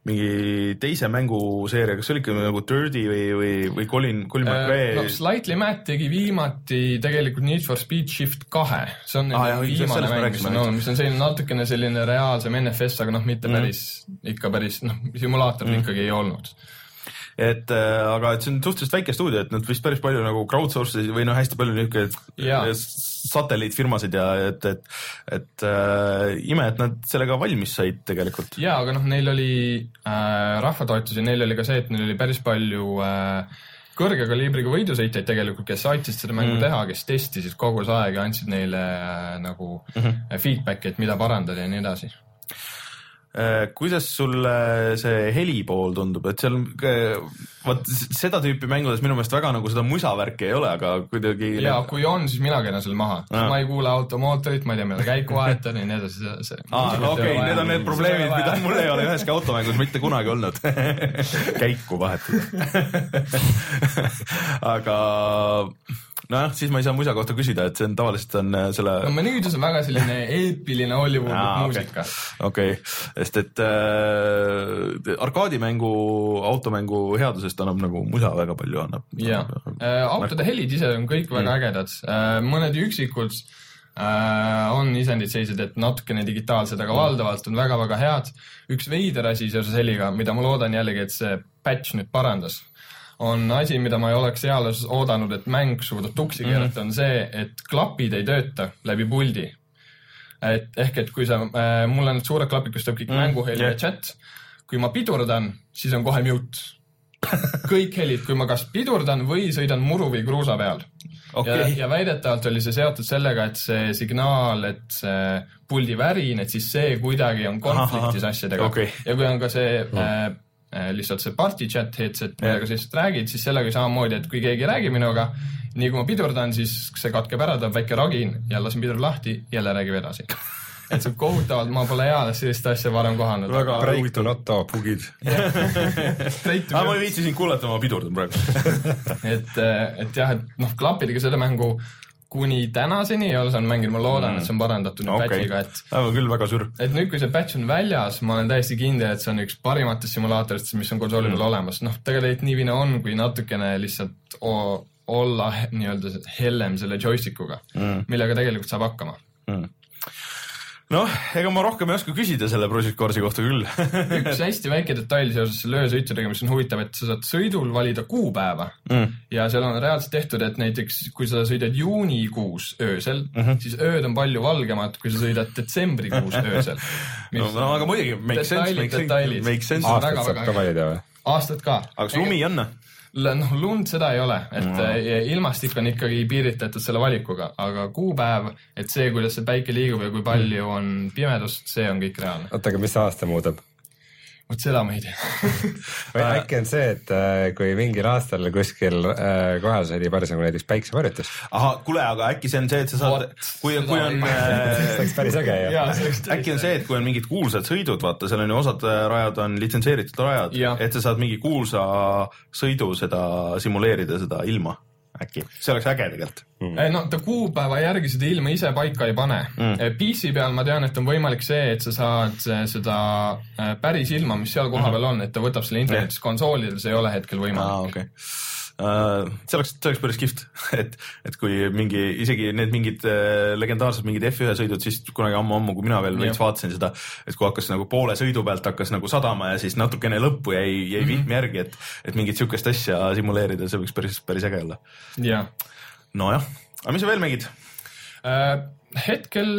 [SPEAKER 1] mingi teise mänguseeria, kas see oli ikka nagu Dirty või, või, või Colin, Colin McRae
[SPEAKER 2] no Slightly Mad tegi viimati tegelikult Need for Speed Shift kahe, see on ah,
[SPEAKER 1] jah,
[SPEAKER 2] viimane mäng, mis on olnud, mis on selline natukene selline reaalsem NFS, aga noh, mitte päris mm., ikka päris noh, simulaator mm. ikkagi ei olnud.
[SPEAKER 1] Et äh, aga et see on suhteliselt väike stuudio, et nad vist päris palju nagu crowdsource isid või noh, hästi palju
[SPEAKER 2] Jaa.
[SPEAKER 1] niisugune satelliitfirmasid ja et, et, et äh, ime, et nad sellega valmis said tegelikult.
[SPEAKER 2] jaa, aga noh, neil oli äh, rahvatoetusi, neil oli ka see, et neil oli päris palju äh, kõrge kaliibriga võidusõitjaid tegelikult, kes aitasid seda mängu mm. teha, kes testisid kogu see aeg ja andsid neile äh, nagu mm -hmm. feedback'i, et mida parandada ja nii edasi.
[SPEAKER 1] Kuidas sulle see heli pool tundub, et seal vot seda tüüpi mängudes minu meelest väga nagu seda musavärki ei ole, aga kuidagi.
[SPEAKER 2] ja kui on, siis mina keeran selle maha, ma ei kuule automootorit, ma ei tea, millal käiku vahetan ja nii edasi,
[SPEAKER 1] aa, no okei okay,, need on need probleemid, mida mul ei ole üheski automängus mitte kunagi olnud. [LAUGHS] Käiku vahetada. [LAUGHS] Aga nojah, siis ma ei saa musa kohta küsida, et see on tavaliselt on äh, selle.
[SPEAKER 2] no menüüdes on väga selline [LAUGHS] eepiline Hollywoodi muusika.
[SPEAKER 1] okei okay., sest et äh, arkaadimängu, automängu headusest annab nagu musa väga palju annab.
[SPEAKER 2] jaa äh,, autode helid ise on kõik väga mm. ägedad äh,, mõned üksikud äh, on isendid sellised, et natukene digitaalsed, aga mm. valdavalt on väga-väga head. üks veider asi seoses heliga, mida ma loodan jällegi, et see patch nüüd parandas on asi, mida ma ei oleks eales oodanud, et mäng suudab tuksi mhm. keerata mm, -hmm. on see, et klapid ei tööta läbi puldi. et ehk, et kui sa äh,, mul on need suured klapid, kus tuleb kõik mm -hmm. mänguheli yeah. ja chat, kui ma pidurdan, siis on kohe mute [LAUGHS] kõik helid, kui ma kas pidurdan või sõidan muru või kruusa peal okay.. ja, ja väidetavalt oli see seotud sellega, et see signaal, et see puldi värin, et siis see kuidagi on konfliktis Aha, asjadega okay. ja kui on ka see mm. äh, Äh, lihtsalt see party chat headset, millega sa lihtsalt räägid, siis sellega samamoodi, et kui keegi räägib minuga, nii kui ma pidurdan, siis see katkeb ära, tuleb väike ragin ja lasen piduri lahti, jälle räägib edasi. [LAUGHS] Et see on kohutavalt, ma pole eales sellist asja varem kohanud.
[SPEAKER 3] väga break to not talk.
[SPEAKER 1] bugid aga ma ei viitsi sind kuulata, ma pidurdan praegu. [LAUGHS]
[SPEAKER 2] Et, et jah, et noh, klappidega selle mängu kuni tänaseni ei ole saanud mängida, ma loodan mm., et see on parandatud nüüd okay. patch'iga, et.
[SPEAKER 1] on küll väga sür.
[SPEAKER 2] et nüüd, kui see patch on väljas, ma olen täiesti kindel, et see on üks parimatest simulaatoritest, mis on konsooli peal mm. olemas, noh, tegelikult nii vine on, kui natukene lihtsalt olla nii-öelda hellem selle joystick uga mm., millega tegelikult saab hakkama mm
[SPEAKER 1] noh, ega ma rohkem ei oska küsida selle Project Corsi kohta küll [LAUGHS]
[SPEAKER 2] üks [LAUGHS] hästi väike detail seoses selle öösõitudega, mis on huvitav, et sa saad sõidul valida kuupäeva mm. ja seal on reaalselt tehtud, et näiteks kui sa sõidad juunikuus öösel mm, -hmm. siis ööd on palju valgemad, kui sa sõidad detsembrikuus [LAUGHS] öösel.
[SPEAKER 1] no, no aga muidugi, make sense, make sense, make sense.
[SPEAKER 3] aastat saab ka valida või?
[SPEAKER 2] aastat ka.
[SPEAKER 1] aga kas lumi on?
[SPEAKER 2] Noh, lund seda ei ole, et mm. ilmastik on ikkagi piiritletud selle valikuga, aga kuupäev, et see, kuidas see päike liigub ja kui palju mm. on pimedust, see on kõik reaalne.
[SPEAKER 3] oota, aga mis aasta muudab?
[SPEAKER 2] Vot seda ma ei tea
[SPEAKER 3] või äkki on see, et äh, kui mingil aastal kuskil äh, kohas oli parasjagu näiteks päiksevarjutus.
[SPEAKER 1] ahah, kuule, aga äkki see on see, et sa saad, kui, kui on
[SPEAKER 3] äh, [LAUGHS] see oleks päris äge ju.
[SPEAKER 1] äkki on see, et kui on mingid kuulsad sõidud, vaata, seal on ju osad äh, rajad on litsenseeritud rajad, et sa saad mingi kuulsa sõidu seda simuleerida, seda ilma äkki, see oleks äge tegelikult.
[SPEAKER 2] Mm.. no ta kuupäeva järgi seda ilma ise paika ei pane. Mm.. Eh, PC peal ma tean, et on võimalik see, et sa saad eh, seda eh, päris ilma, mis seal kohapeal mm. on, et ta võtab selle internetis, konsoolidel see ei ole hetkel võimalik.
[SPEAKER 1] Ah,. Okay see oleks, see oleks päris kihvt, [LAUGHS] et, et kui mingi, isegi need mingid äh, legendaarsed mingid F1 sõidud, siis kunagi ammu-ammu, kui mina veel veits vaatasin seda, et kui hakkas nagu poole sõidu pealt hakkas nagu sadama ja siis natukene lõppu jäi, jäi mm -hmm. vitmi järgi, et, et mingit sihukest asja simuleerida, see võiks päris, päris äge olla. nojah, aga mis sa veel mängid
[SPEAKER 2] äh,? hetkel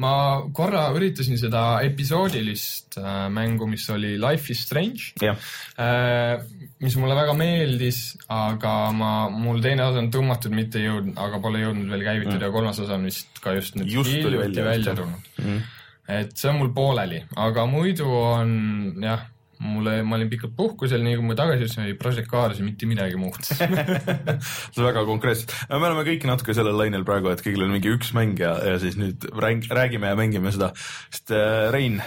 [SPEAKER 2] ma korra üritasin seda episoodilist äh, mängu, mis oli Life is Strange
[SPEAKER 1] yeah.,
[SPEAKER 2] äh, mis mulle väga meeldis, aga ma, mul teine osa on tõmmatud, mitte jõudnud, aga pole jõudnud veel käivitada mm. kolmas osa on vist ka just nüüd
[SPEAKER 1] just hiljuti välja, välja
[SPEAKER 2] tulnud mm.. et see on mul pooleli, aga muidu on jah mulle, ma olin pikalt puhkusel, nii kui ma tagasi jõudsin, Project Cars mitte midagi muud [LAUGHS]
[SPEAKER 1] see on väga konkreetselt, me oleme kõik natuke sellel lainel praegu, et kõigil on mingi üks mäng ja, ja siis nüüd rääg, räägime ja mängime seda, sest äh, Rein,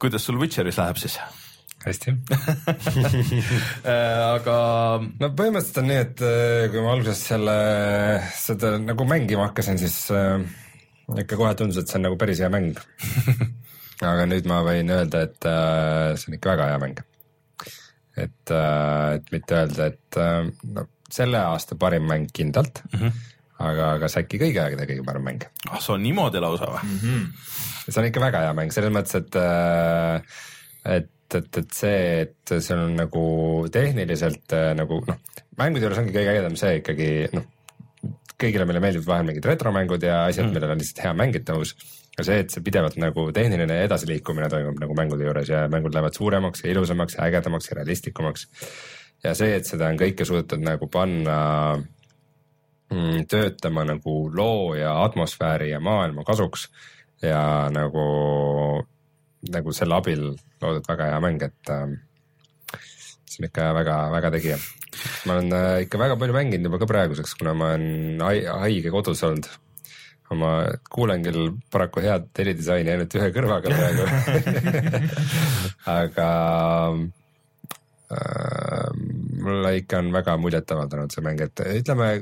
[SPEAKER 1] kuidas sul Witcheris läheb siis?
[SPEAKER 3] hästi [LAUGHS]
[SPEAKER 1] äh, aga.
[SPEAKER 3] no põhimõtteliselt on nii, et äh, kui ma alguses selle, seda nagu mängima hakkasin, siis äh, ikka kohe tundus, et see on nagu päris hea mäng [LAUGHS] aga nüüd ma võin öelda, et äh, see on ikka väga hea mäng. et äh,, et mitte öelda, et äh, no selle aasta parim mäng kindlalt mm, -hmm. aga kas äkki kõigi aegade kõige parem mäng?
[SPEAKER 1] ah, see on niimoodi lausa või mm? -hmm.
[SPEAKER 3] see on ikka väga hea mäng, selles mõttes, et äh,, et et, et see, et see on nagu tehniliselt äh, nagu noh, mängude juures ongi kõige ägedam see ikkagi noh, kõigile meile meeldivad vahel mingid retromängud ja asjad mm., millel on lihtsalt hea mängitavus ka see, et see pidevalt nagu tehniline edasiliikumine toimub nagu mängude juures ja mängud lähevad suuremaks ja ilusamaks ja ägedamaks ja realistlikumaks. ja see, et seda on kõike suudetud nagu panna mm, töötama nagu loo ja atmosfääri ja maailma kasuks ja nagu nagu selle abil loodud väga hea mäng, et äh, see on ikka väga-väga tegija. ma olen äh, ikka väga palju mänginud juba ka praeguseks, kuna ma olen haige kodus olnud. Ma kuulen küll paraku head helidisaini ainult ühe kõrvaga praegu [LAUGHS] aga äh, mulle ikka on väga muljetavaldanud see mäng, et ütleme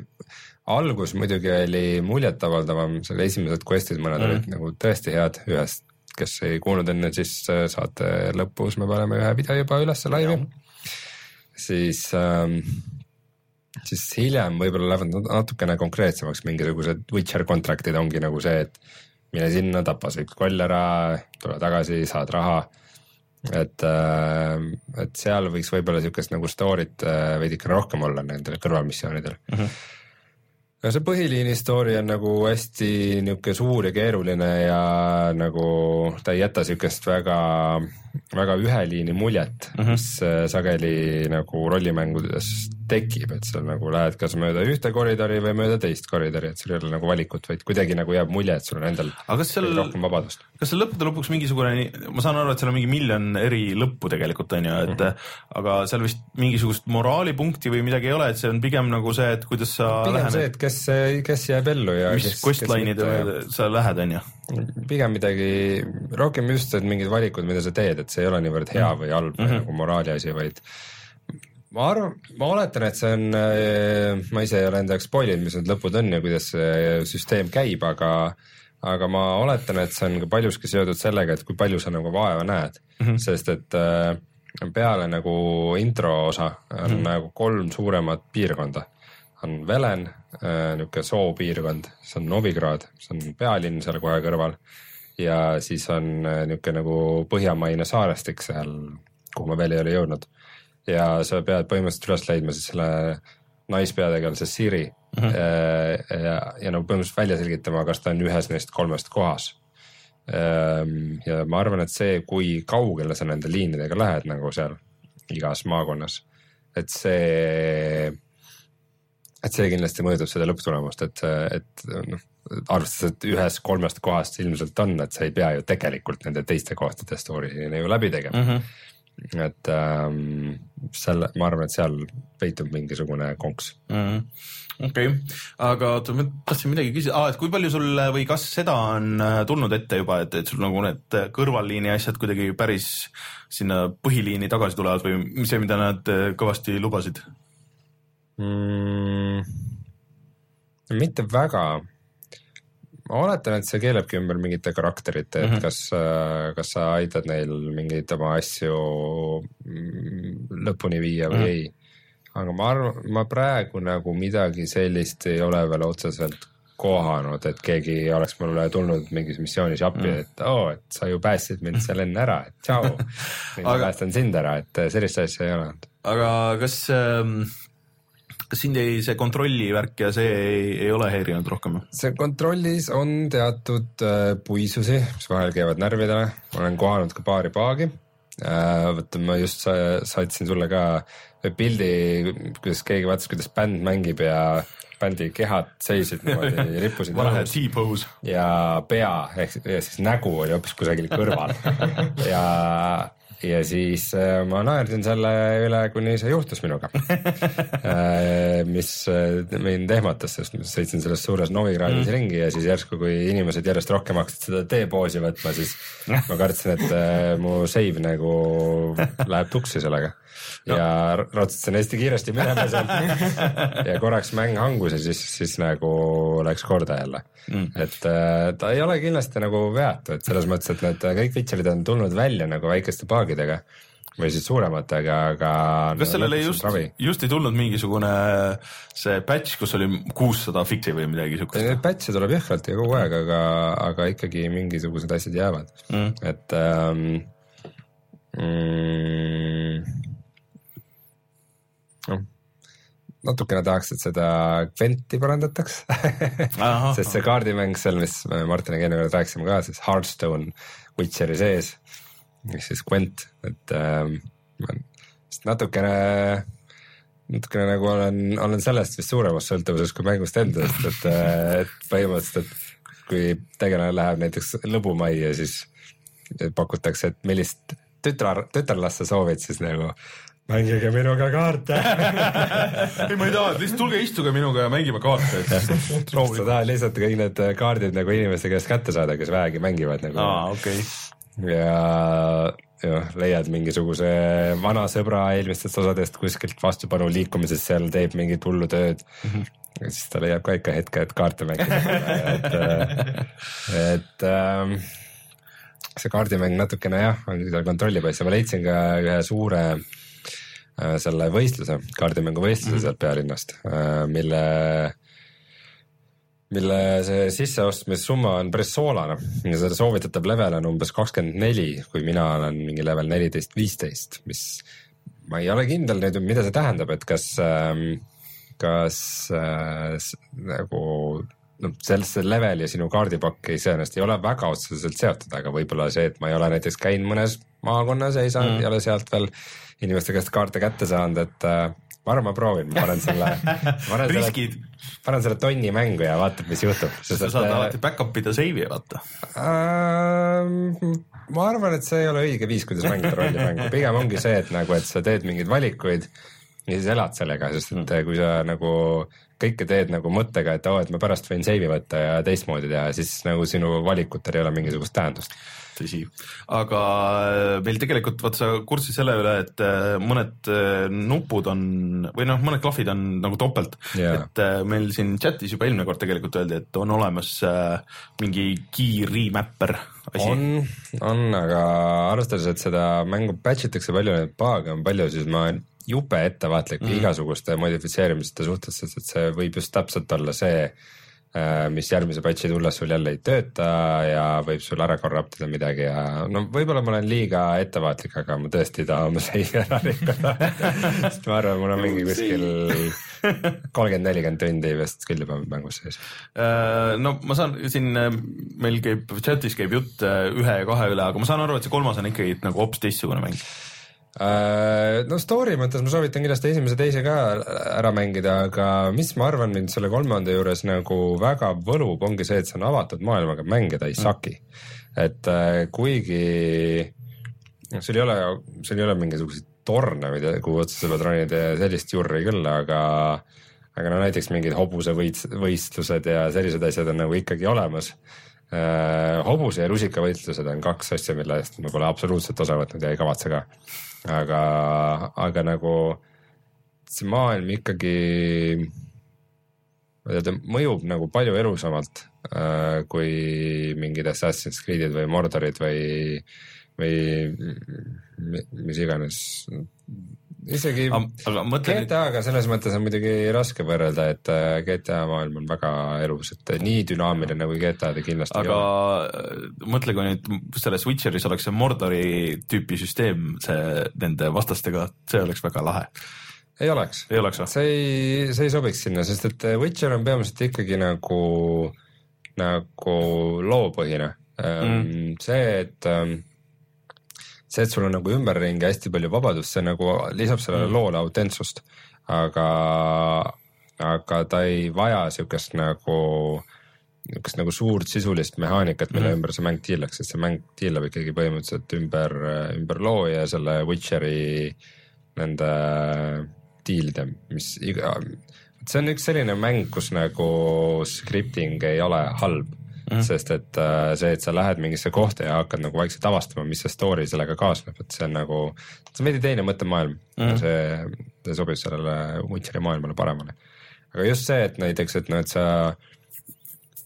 [SPEAKER 3] algus muidugi oli muljetavaldavam, seal esimesed quest'id mõned mm. olid nagu tõesti head, ühest, kes ei kuulnud enne, siis saate lõpus me paneme ühe video juba ülesse laivi. siis ähm,, siis hiljem võib-olla lähevad natukene konkreetsemaks, mingisugused Witcher contract'id ongi nagu see, et mine sinna, tapa see üks koll ära, tule tagasi, saad raha et, äh, et seal võiks võib-olla sihukest nagu story't äh, veidikene rohkem olla nendel kõrvalmissioonidel mm. -hmm no see põhiliini story on nagu hästi niisugune suur ja keeruline ja nagu ta ei jäta niisugust väga, väga ühe liini muljet mm, -hmm. mis äh, sageli nagu rollimängudes tekib, et sa nagu lähed kas mööda ühte koridori või mööda teist koridori, et sul ei ole nagu valikut, vaid kuidagi nagu jääb mulje, et sul on endal
[SPEAKER 1] seal,
[SPEAKER 3] rohkem vabadust.
[SPEAKER 1] kas seal lõppude lõpuks mingisugune, ma saan aru, et seal on mingi miljon eri lõppu tegelikult on ju, et mm -hmm. aga seal vist mingisugust moraalipunkti või midagi ei ole, et see on pigem nagu see, et kuidas sa
[SPEAKER 3] pigem lähened. see, et kes, kes jääb ellu ja
[SPEAKER 1] mis questline'ide sa lähed, on ju
[SPEAKER 3] pigem midagi, rohkem just, et mingid valikud, mida sa teed, et see ei ole niivõrd hea mhm. või halb mm -hmm. nagu moraali asi, vaid ma arvan, ma oletan, et see on, äh, ma ise ei ole enda jaoks spoil inud, mis need lõpud on ja kuidas see süsteem käib, aga aga ma oletan, et see on ka paljuski seotud sellega, et kui palju sa nagu vaeva näed mm, -hmm. sest et äh, peale nagu intro osa on mm -hmm. nagu kolm suuremat piirkonda. on Velen äh,, niisugune soopiirkond, see on Novigrad, see on pealinn seal kohe kõrval ja siis on äh, niisugune nagu põhjamaine saarestik seal, kuhu ma veel ei ole jõudnud ja sa pead põhimõtteliselt üles leidma siis selle naispeategelase Siri mm -hmm. ja, ja, ja nagu põhimõtteliselt välja selgitama, kas ta on ühes neist kolmest kohas. Ehm, ja ma arvan, et see, kui kaugele sa nende liinidega lähed nagu seal igas maakonnas, et see, et see kindlasti mõjutab seda lõpptulemust, et, et noh, arvestades, et ühes kolmest kohast ilmselt on, et sa ei pea ju tegelikult nende teiste kohtade story'ni ju läbi tegema mm. -hmm et ähm, selle, ma arvan, et seal peitub mingisugune konks
[SPEAKER 1] mm. okei okay., aga tahtsin midagi küsida ah,, et kui palju sul või kas seda on äh, tulnud ette juba, et, et sul nagu need kõrvalliini asjad kuidagi päris sinna põhiliini tagasi tulevad või see, mida nad äh, kõvasti lubasid
[SPEAKER 3] mm,? mitte väga ma oletan, et see keelebki ümber mingite karakterite, et mm -hmm. kas, äh, kas sa aitad neil mingeid oma asju mm, lõpuni viia või mm -hmm. ei. aga ma arvan, ma praegu nagu midagi sellist ei ole veel otseselt kohanud, et keegi oleks mulle tulnud mingis missioonis appi mm., et oo oh,, et sa ju päästsid mind seal enne ära, et tšau. [LAUGHS] nüüd ma päästan sind ära, et sellist asja ei ole olnud.
[SPEAKER 1] aga kas ähm kas sind ei, see kontrolli värk ja see ei, ei ole häirinud rohkem?
[SPEAKER 3] see kontrollis on teatud äh, puisusi, mis vahel käivad närvidele, olen kohanud ka paari paagi äh,. vaata, ma just sa, saatsin sulle ka pildi, kuidas keegi vaatas, kuidas bänd mängib ja bändi kehad seisid niimoodi, [LAUGHS] rippusid ja pea ehk ja siis nägu oli hoopis kusagil kõrval [LAUGHS] ja ja siis äh, ma naersin selle üle, kuni see juhtus minuga [LAUGHS] äh, mis äh, mind ehmatas, sest ma sõitsin selles suures Novigradis mm. ringi ja siis järsku, kui inimesed järjest rohkem hakkasid seda T-poosi võtma, siis ma kartsin, et mu save nagu läheb tuksi sellega no. ja ratsutasin hästi kiiresti minema sealt ja korraks mäng hangus ja siis, siis nagu läks korda jälle mm.. et ta ei ole kindlasti nagu veatu, et selles mõttes, et need kõik Witcherid on tulnud välja nagu väikeste paagidega või siis suurematega, aga.
[SPEAKER 1] kas no, sellele just, just ei tulnud mingisugune see patch, kus oli kuussada fix'i või midagi siukest?
[SPEAKER 3] Neid patch'e tuleb jõhkralt ja kogu aeg, aga, aga ikkagi mingisugused asjad jäävad mm., et ähm, mm, noh natukene tahaks, et seda Gwenti parandataks. [LAUGHS] Sest see kaardimäng seal, mis me Martiniga enne rääkisime ka, siis Hearthstone Witcheri sees ehk siis Gwent, et äh, natukene, natukene nagu olen, olen sellest vist suuremas sõltuvuses kui mängust endast, et, et põhimõtteliselt, et kui tegelane läheb näiteks lõbumajja, siis pakutakse, et millist tütar, tütarlast sa soovid siis nagu mängige minuga kaarte [LAUGHS]
[SPEAKER 1] ei, ma ei taha, lihtsalt tulge istuge minuga ja mängime kaarte, et [LAUGHS]
[SPEAKER 3] sa tahad lihtsalt kõik need kaardid nagu inimeste käest kätte saada, kes vähegi mängivad nagu
[SPEAKER 1] aa, okei okay..
[SPEAKER 3] ja jah, leiad mingisuguse vana sõbra eelmistest osadest kuskilt vastupanu liikumises, seal teeb mingit hullu tööd mm. -hmm. ja siis ta leiab ka ikka hetke, et kaarte mängida, et, et ähm, see kaardimäng natukene jah, on seal kontrollib asja, ma leidsin ka ühe suure äh, selle võistluse, kaardimängu võistluse mm -hmm. sealt pealinnast äh,, mille mille see sisseostmissumma on päris soolane ja selle soovitatav level on umbes kakskümmend neli, kui mina olen mingi level neliteist, viisteist, mis ma ei ole kindel nüüd, mida see tähendab, et kas, kas äh, nagu noh, sellesse level ja sinu kaardipakk iseenesest ei ole väga otseselt seotud, aga võib-olla see, et ma ei ole näiteks käinud mõnes maakonnas ja ei saanud mm., ei ole sealt veel inimeste käest kaarte kätte saanud, et äh, ma arvan, ma proovin, ma panen selle, panen selle panen selle tonni mängu ja vaatab, mis juhtub.
[SPEAKER 1] sa saad alati back-up ida save'i vaata.
[SPEAKER 3] Ähm, ma arvan, et see ei ole õige viis, kuidas mängida rollimängu, pigem ongi see, et nagu, et sa teed mingeid valikuid ja siis elad sellega, sest et kui sa nagu kõike teed nagu mõttega, et oo, et ma pärast võin save'i võtta ja teistmoodi teha, siis nagu sinu valikutel ei ole mingisugust tähendust.
[SPEAKER 1] tõsi, aga äh, meil tegelikult vaata sa kurtsid selle üle, et äh, mõned äh, nupud on või noh, mõned klahvid on nagu topelt
[SPEAKER 3] Jaa.
[SPEAKER 1] et meil siin chatis juba eelmine kord tegelikult öeldi, et on olemas mingi key remapper asi.
[SPEAKER 3] on, on, aga arvestades, et seda mängu patch itakse palju, neid bug'e on palju, siis ma olen jube ettevaatlik mm. igasuguste modifitseerimiste suhtes, sest et see võib just täpselt olla see, mis järgmise patch'i tulles sul jälle ei tööta ja võib sul ära corrupt ida midagi ja no võib-olla ma olen liiga ettevaatlik, aga ma tõesti ei taha oma [LAUGHS] seivi ära rikkuda. sest ma arvan, mul on mingi kuskil kolmkümmend, nelikümmend tundi vist küll juba mängus sees.
[SPEAKER 1] Äh, no ma saan siin, meil käib chatis käib jutt äh, ühe ja kahe üle, aga ma saan aru, et see kolmas on ikkagi nagu hoopis teistsugune mäng.
[SPEAKER 3] Äh, no story mõttes ma soovitan kindlasti esimese, teise ka ära mängida, aga mis ma arvan mind selle kolmanda juures nagu väga võlub, ongi see, et see on avatud maailmaga mäng ja ta ei saki. et äh, kuigi sul ei ole, sul ei ole mingisuguseid torne, mida, kuhu otsa sa pead ronida ja sellist jurri küll, aga aga no näiteks mingid hobusevõits-, võistlused ja sellised asjad on nagu ikkagi olemas äh,. hobuse ja rusikavõistlused on kaks asja, mille eest ma pole absoluutselt osa võtnud ja ei kavatse ka. aga, aga nagu see maailm ikkagi, ma ei tea, ta mõjub nagu palju elusamalt äh, kui mingid Assassin's Creed'id või Mordorid või, või mi- mis iganes. Isegi
[SPEAKER 1] aga mõtle nüüd,
[SPEAKER 3] GTA-ga selles mõttes on muidugi raske võrrelda, et äh, GTA maailm on väga elus, et nii dünaamiline kui GTA ta kindlasti
[SPEAKER 1] aga
[SPEAKER 3] ei ole.
[SPEAKER 1] äh, mõtle, kui nüüd selles Witcheris oleks see Mordori tüüpi süsteem, see nende vastastega, see oleks väga lahe.
[SPEAKER 3] ei oleks,
[SPEAKER 1] ei oleks või?
[SPEAKER 3] see ei, see ei sobiks sinna, sest et äh, Witcher on peamiselt ikkagi nagu, nagu loopõhine mm.. see, et ähm, see, et sul on nagu ümberringi hästi palju vabadust, see nagu lisab sellele mm. loole autentsust, aga, aga ta ei vaja siukest nagu niisugust nagu suurt sisulist mehaanikat, mille mm. ümber see mäng tiirleks, sest see mäng tiirleb ikkagi põhimõtteliselt ümber, ümber loo ja selle Witcheri nende diilide, mis iga, see on üks selline mäng, kus nagu scripting ei ole halb mm., sest et äh, see, et sa lähed mingisse kohta ja hakkad nagu vaikselt avastama, mis see story sellega kaasneb, et see on nagu, see on veidi teine mõttemaailm mm., see, see sobib sellele Witcheri maailmale paremale. aga just see, et näiteks, et noh, et sa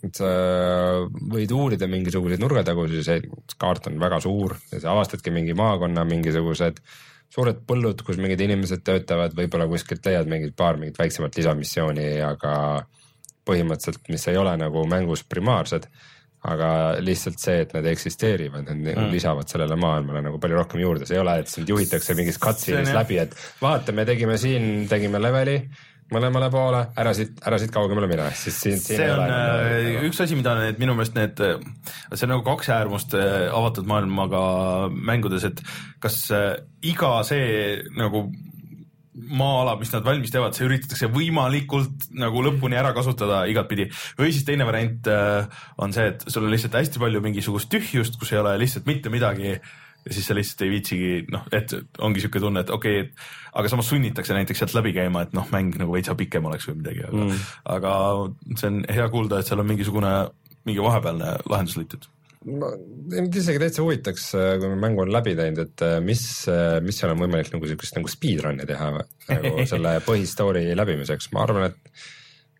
[SPEAKER 3] et sa võid uurida mingisuguseid nurgataguseid, kaart on väga suur ja sa avastadki mingi maakonna mingisugused suured põllud, kus mingid inimesed töötavad, võib-olla kuskilt leiad mingid paar mingit väiksemat lisamissiooni, aga põhimõtteliselt, mis ei ole nagu mängus primaarsed, aga lihtsalt see, et nad eksisteerivad, nad mm. lisavad sellele maailmale nagu palju rohkem juurde, see ei ole, et sind juhitakse mingist cutscene'ist
[SPEAKER 1] jah.
[SPEAKER 3] läbi, et vaata, me tegime siin, tegime leveli mõlemale poole, ära siit, ära siit kaugemale mine, siis siin, siin
[SPEAKER 1] see
[SPEAKER 3] ei
[SPEAKER 1] on
[SPEAKER 3] ole
[SPEAKER 1] äh, üks asi, mida need minu meelest need, see on nagu kaks äärmust äh, avatud maailmaga mängudes, et kas äh, iga see nagu maa-ala, mis nad valmis teevad, see üritatakse võimalikult nagu lõpuni ära kasutada igatpidi. või siis teine variant äh, on see, et sul on lihtsalt hästi palju mingisugust tühjust, kus ei ole lihtsalt mitte midagi ja siis sa lihtsalt ei viitsigi noh, et ongi siuke tunne, et okei okay,, aga samas sunnitakse näiteks sealt läbi käima, et noh, mäng nagu veitsa pikem oleks või midagi, aga mm., aga see on hea kuulda, et seal on mingisugune, mingi vahepealne lahendus leitud
[SPEAKER 3] ma mind isegi täitsa huvitaks, kui me mängu on läbi teinud, et äh, mis, äh, mis seal on võimalik nagu siukest nagu speedrun'i teha nagu [LAUGHS] selle põhistory läbimiseks, ma arvan, et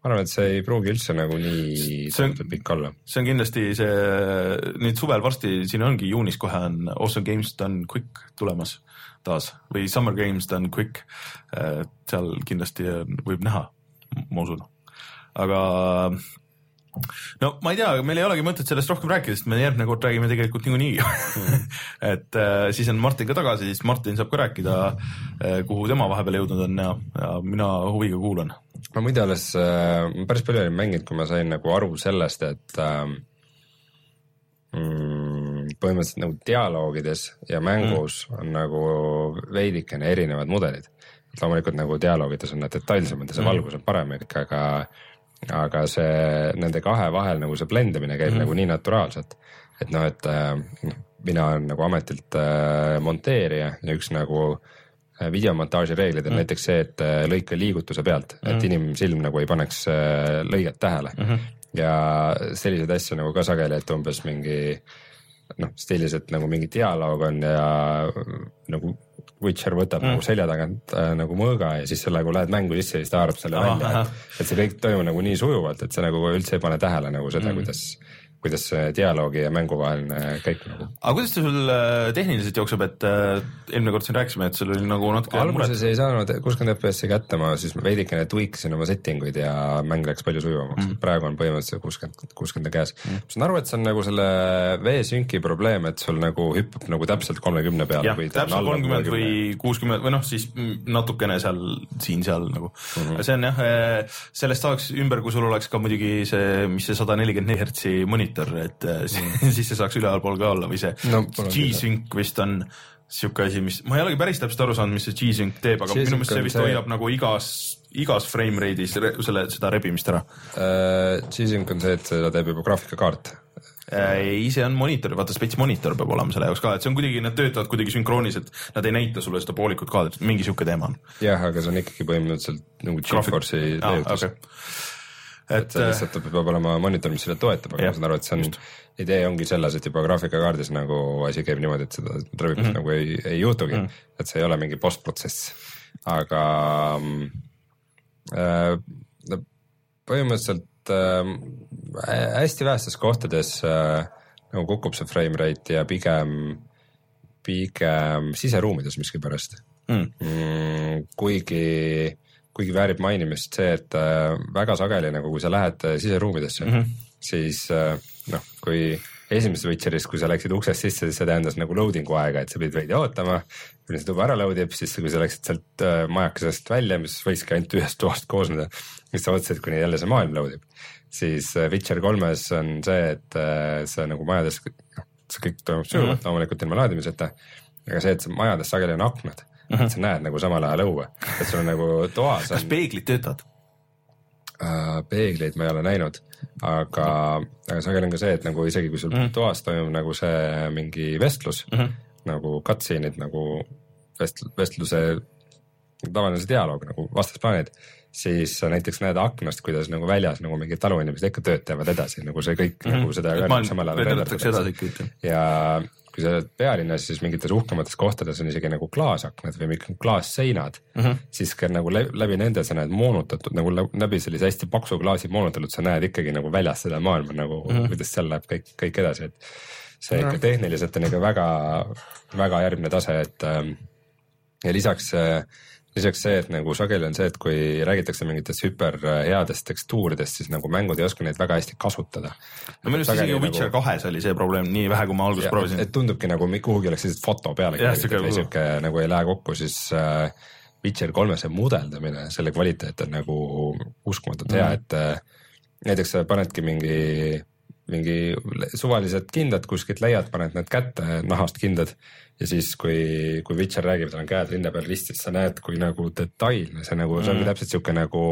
[SPEAKER 3] ma arvan, et see ei pruugi üldse nagu nii tohutult pikk olla.
[SPEAKER 1] see on kindlasti see, nüüd suvel varsti, siin ongi juunis kohe on Awesome Games Done Quick tulemas taas või Summer Games Done Quick. seal kindlasti võib näha, ma usun, aga no ma ei tea, meil ei olegi mõtet sellest rohkem rääkida, sest me järgmine kord räägime tegelikult niikuinii mm. [LAUGHS] et äh, siis on Martin ka tagasi, siis Martin saab ka rääkida äh,, kuhu tema vahepeal jõudnud on ja, ja mina huviga kuulan.
[SPEAKER 3] ma muide alles äh,, päris palju olin mänginud, kui ma sain nagu aru sellest, et äh, mm, põhimõtteliselt nagu dialoogides ja mängus mm. on nagu veidikene erinevad mudelid. loomulikult nagu dialoogides on nad detailsemad ja see mm. valgus on parem ikka, aga aga see nende kahe vahel nagu see blendimine käib mm -hmm. nagu nii naturaalselt, et noh, et äh, noh, mina olen nagu ametilt äh, monteerija ja üks nagu äh, videomontaaži reeglid on mm näiteks see, et lõika liigutuse pealt mm, et mhm. inimsilm nagu ei paneks lõiget tähele mm. -hmm. ja selliseid asju nagu ka sageli, et umbes mingi noh, stiilis, et nagu mingi dialoog on ja nagu Witcher võtab mm. nagu selja tagant äh, nagu mõõga ja siis sa nagu lähed mängu sisse ja siis ta haarab selle Aha, välja, et, see kõik toimub nagu nii sujuvalt, et sa nagu üldse ei pane tähele nagu seda mm., kuidas kuidas see dialoogi ja mängu vaheline käik nagu.
[SPEAKER 1] aga kuidas see sul äh, tehniliselt jookseb, et äh, eelmine kord siin rääkisime, et sul oli nagu natuke
[SPEAKER 3] alguses ei saanud kuuskümmend FPS-i kätte, ma siis veidikene tweak isin oma setting uid ja mäng läks palju sujuvamaks mm., praegu on põhimõtteliselt kuuskümmend, kuuskümmend käes mm.. ma saan aru, et see on nagu selle V-synki probleem, et sul nagu hüppab nagu täpselt kolmekümne peale.
[SPEAKER 1] jah, täpselt kolmkümmend või kuuskümmend või noh, siis natukene seal siin-seal nagu mm. -hmm. see on jah, äh, sellest saaks ümber, kui sul oleks ka muidugi see, mis see sada nelikümmend neli hertsi monitor monitor, et mm. siis see saaks ülevalpool ka olla või see no, G-Sync vist on sihuke asi, mis, ma ei olegi päris täpselt aru saanud, mis see G-Sync teeb, aga minu meelest see vist see... hoiab nagu igas, igas frame rate'is selle, seda rebimist ära
[SPEAKER 3] uh,. G-Sync on see, et seda teeb juba graafikakaart
[SPEAKER 1] äh, ei, see on monitor, vaata spets monitor peab olema selle jaoks ka, et see on kuidagi, nad töötavad kuidagi sünkroonis, et nad ei näita sulle seda poolikut kaadrit, mingi sihuke teema on.
[SPEAKER 3] jah, aga see on ikkagi põhimõtteliselt nagu Geforce'i leiutis ah, okay et, et lihtsalt peab olema monitor, mis seda toetab, aga ma saan aru, et see on, idee ongi selles, et juba graafikakaardis nagu asi käib niimoodi, et seda trükkust mm -hmm. nagu ei, ei juhtugi mm, -hmm. et see ei ole mingi postprotsess, aga äh, põhimõtteliselt äh, hästi vähestes kohtades äh, nagu kukub see frame rate ja pigem, pigem siseruumides miskipärast mm. mm,. kuigi kuigi väärib mainimist see, et äh, väga sageli nagu, kui sa lähed äh, siseruumidesse mm, -hmm. siis äh, noh, kui esimeses Witcheris, kui sa läksid uksest sisse, siis see tähendas nagu loading'u aega, et sa pidid veidi ootama, kuni see tuba ära load ib, siis kui sa läksid sealt majakesest välja, mis võiski ainult ühest toast koosneda, siis sa ootasid, kuni jälle see maailm load ib. siis Witcher kolmes on see, et sa nagu majades, noh, see kõik toimub sujuvalt mm -hmm. loomulikult ilma laadimiseta, aga see, et majades sageli on aknad mm, -hmm. et sa näed nagu samal ajal õue, et sul on nagu toas
[SPEAKER 1] on.... kas peeglid töötavad
[SPEAKER 3] uh,? peegleid ma ei ole näinud, aga, aga sageli on ka see, et nagu isegi kui sul mm -hmm. toas toimub nagu see mingi vestlus mm, -hmm. nagu cutscene'id nagu vest-, vestluse, tavaline see dialoog nagu vastasplaanid siis sa näiteks näed aknast, kuidas nagu väljas nagu mingid taluinimesed ikka tööd teevad edasi, nagu see kõik mm -hmm. nagu seda ka samal ajal. ja kui sa oled pealinnas, siis mingites uhkemates kohtades on isegi nagu klaasaknad või mingid klaasseinad mm, -hmm. siis ka nagu läbi nende sa näed moonutatud nagu läbi sellise hästi paksu klaasi moonutatud, sa näed ikkagi nagu väljas seda maailma nagu mm, -hmm. kuidas seal läheb kõik, kõik edasi, et see ikka tehniliselt on ikka väga, väga järgmine tase, et ähm, ja lisaks äh, lisaks see, et nagu sageli on see, et kui räägitakse mingitest hüperheadest tekstuuridest, siis nagu mängud ei oska neid väga hästi kasutada.
[SPEAKER 1] no minu arust isegi Witcher nagu... kahes oli see probleem, nii vähe, kui ma alguses ja, proovisin.
[SPEAKER 3] et tundubki nagu kuhugi oleks lihtsalt foto peale kirjutatud või sihuke nagu ei lähe kokku, siis äh, Witcher kolme see mudeldamine, selle kvaliteet on nagu uskumatult mm hea, et äh, näiteks sa panedki mingi mingi suvalised kindad kuskilt leiad, paned need kätte, nahast kindad ja siis, kui, kui Witcher räägib, tal on käed rinna peal ristis, sa näed, kui nagu detailne see nagu, see ongi täpselt sihuke nagu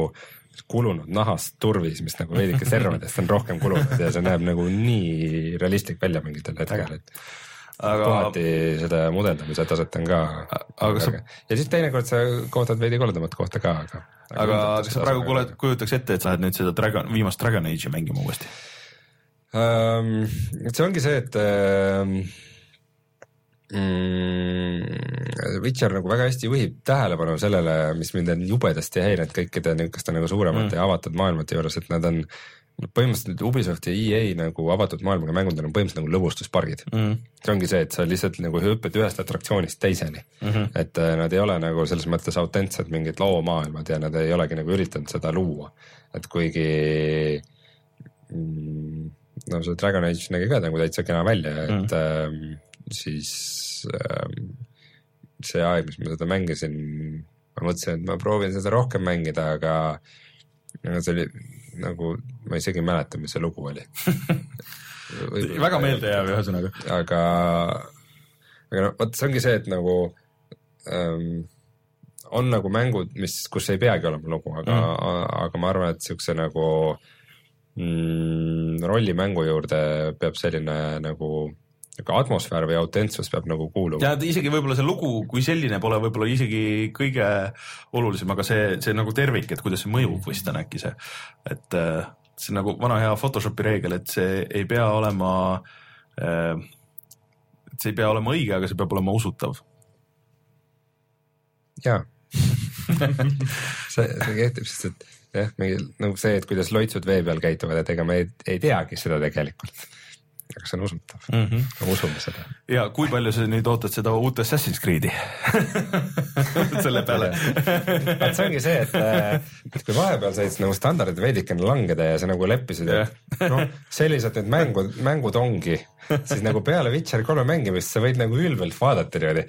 [SPEAKER 3] kulunud nahast turvis, mis nagu veidike servadest on rohkem kulunud ja see näeb nagu nii realistlik välja mingitel hetkedel, et
[SPEAKER 1] aga
[SPEAKER 3] kohati seda mudeldamise taset on ka
[SPEAKER 1] aga sa-
[SPEAKER 3] ja siis teinekord sa kohtad veidi koldamat kohta ka, aga
[SPEAKER 1] aga kas sa praegu kuuled, kujutaks ette, et sa lähed nüüd seda Dragon, viimast Dragon Age'i mängima uuesti?
[SPEAKER 3] um,? see ongi see, et um, mm, Witcher nagu väga hästi juhib tähelepanu sellele, mis mind on jubedasti häirinud kõikide niisuguste nagu suuremate mm. ja avatud maailmate juures, et nad on põhimõtteliselt Ubisoft ja EA nagu avatud maailmaga mängud on põhimõtteliselt nagu lõbustuspargid
[SPEAKER 1] Mm.
[SPEAKER 3] see ongi see, et sa lihtsalt nagu hüppad ühest atraktsioonist teiseni mm. -hmm. et äh, nad ei ole nagu selles mõttes autentsed mingid loomaailmad ja nad ei olegi nagu üritanud seda luua. et kuigi mm, no see Dragon Age nägi ka nagu täitsa kena välja, et mm. ähm, siis see aeg, mis ma seda mängisin, ma mõtlesin, et ma proovin seda rohkem mängida, aga aga see oli nagu, ma isegi ei mäleta, mis see lugu oli [LAUGHS]
[SPEAKER 1] väga meeldejääv ühesõnaga.
[SPEAKER 3] aga, aga noh, vot see ongi see, et nagu ähm, on nagu mängud, mis, kus ei peagi olema lugu, aga mm., aga ma arvan, et siukse nagu mm, rollimängu juurde peab selline nagu niisugune atmosfäär või autentsus peab nagu kuuluma.
[SPEAKER 1] ja isegi võib-olla see lugu kui selline pole võib-olla isegi kõige olulisem, aga see, see nagu tervik, et kuidas see mõjub vist on äkki see, et äh, see on nagu vana hea Photoshopi reegel, et see ei pea olema äh,, see ei pea olema õige, aga see peab olema usutav.
[SPEAKER 3] jaa see, see kehtib, sest et jah, mingi nagu see, et kuidas loitsud vee peal käituvad, et ega me ei, ei teagi seda tegelikult. Aga see on usutav mm, -hmm. me usume seda.
[SPEAKER 1] ja kui palju sa nüüd ootad seda uut Assassin's Creed'i [LAUGHS] selle peale?
[SPEAKER 3] vaat see ongi see, et, et kui vahepeal said nagu standardid veidikene langeda ja sa nagu leppisid, et noh, sellised need mängud, mängud ongi, siis nagu peale Witcher kolme mängimist sa võid nagu ülbelt vaadata niimoodi.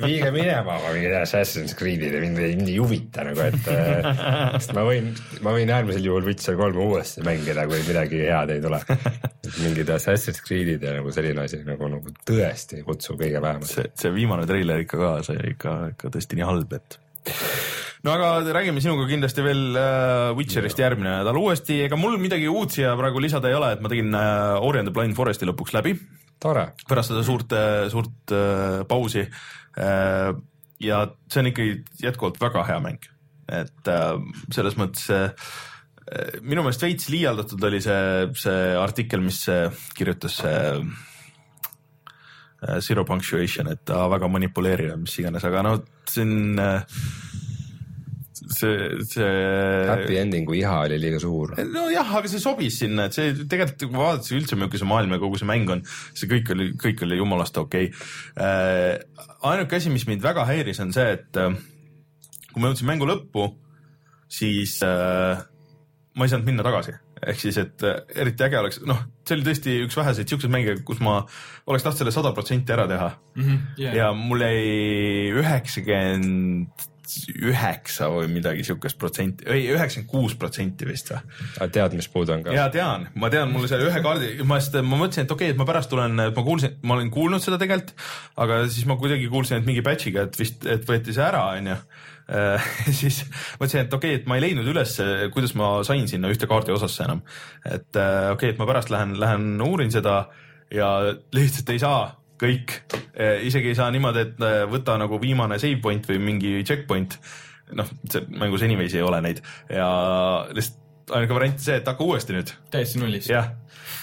[SPEAKER 3] viige minema oma mingid Assassin's mind mind ei huvita nagu, et äh, sest ma võin, ma võin äärmisel juhul Witcher kolme uuesti mängida, kui midagi head ei tule. Mingid Assassin's Creed'id ja nagu selline asi nagu, nagu tõesti ei kutsu kõige vähemat.
[SPEAKER 1] see, see viimane treiler ikka ka, see ikka, ikka tõesti nii halb, et no aga räägime sinuga kindlasti veel äh, Witcherist järgmine nädal uuesti, ega mul midagi uut siia praegu lisada ei ole, et ma tegin äh, Ori and the Blind Foresti lõpuks läbi. Pärast seda suurt, suurt äh, pausi. Äh,. ja see on ikkagi jätkuvalt väga hea mäng, et äh, selles mõttes äh, minu meelest veits liialdatud oli see, see artikkel, mis äh, kirjutas see äh, Zero Punctuation, et ta väga manipuleeriv, mis iganes, aga no see on äh, see, see
[SPEAKER 3] happy ending'u iha oli liiga suur.
[SPEAKER 1] nojah, aga see sobis sinna, et see tegelikult, kui vaadata üldse, milline maailm ja kogu see mäng on, see kõik oli, kõik oli jumalast okei okay. äh,. ainuke asi, mis mind väga häiris, on see, et äh, kui ma jõudsin mängu lõppu, siis äh, ma ei saanud minna tagasi. ehk siis, et äh, eriti äge oleks, noh, see oli tõesti üks väheseid siukseid mänge, kus ma oleks tahtnud selle sada protsenti ära teha
[SPEAKER 2] mm. -hmm. Yeah.
[SPEAKER 1] ja mul jäi üheksakümmend üheksa või midagi siukest protsenti, ei üheksakümmend kuus protsenti vist või
[SPEAKER 3] tead, mis puudu on ka?
[SPEAKER 1] ja tean, ma tean, mul seal ühe kaardi, ma just, ma mõtlesin, et okei okay,, et ma pärast tulen, ma kuulsin, ma olen kuulnud seda tegelikult, aga siis ma kuidagi kuulsin, et mingi batch'iga, et vist, et võeti see ära, onju. [LAUGHS] siis mõtlesin, et okei okay,, et ma ei leidnud üles, kuidas ma sain sinna ühte kaardi osasse enam. et äh, okei okay,, et ma pärast lähen, lähen uurin seda ja lihtsalt ei saa kõik, isegi ei saa niimoodi, et äh, võta nagu viimane save point või mingi checkpoint. noh, see mängus anyways ei ole neid ja lihtsalt ainuke variant see, et hakka uuesti nüüd
[SPEAKER 2] täiesti nullist.
[SPEAKER 1] jah,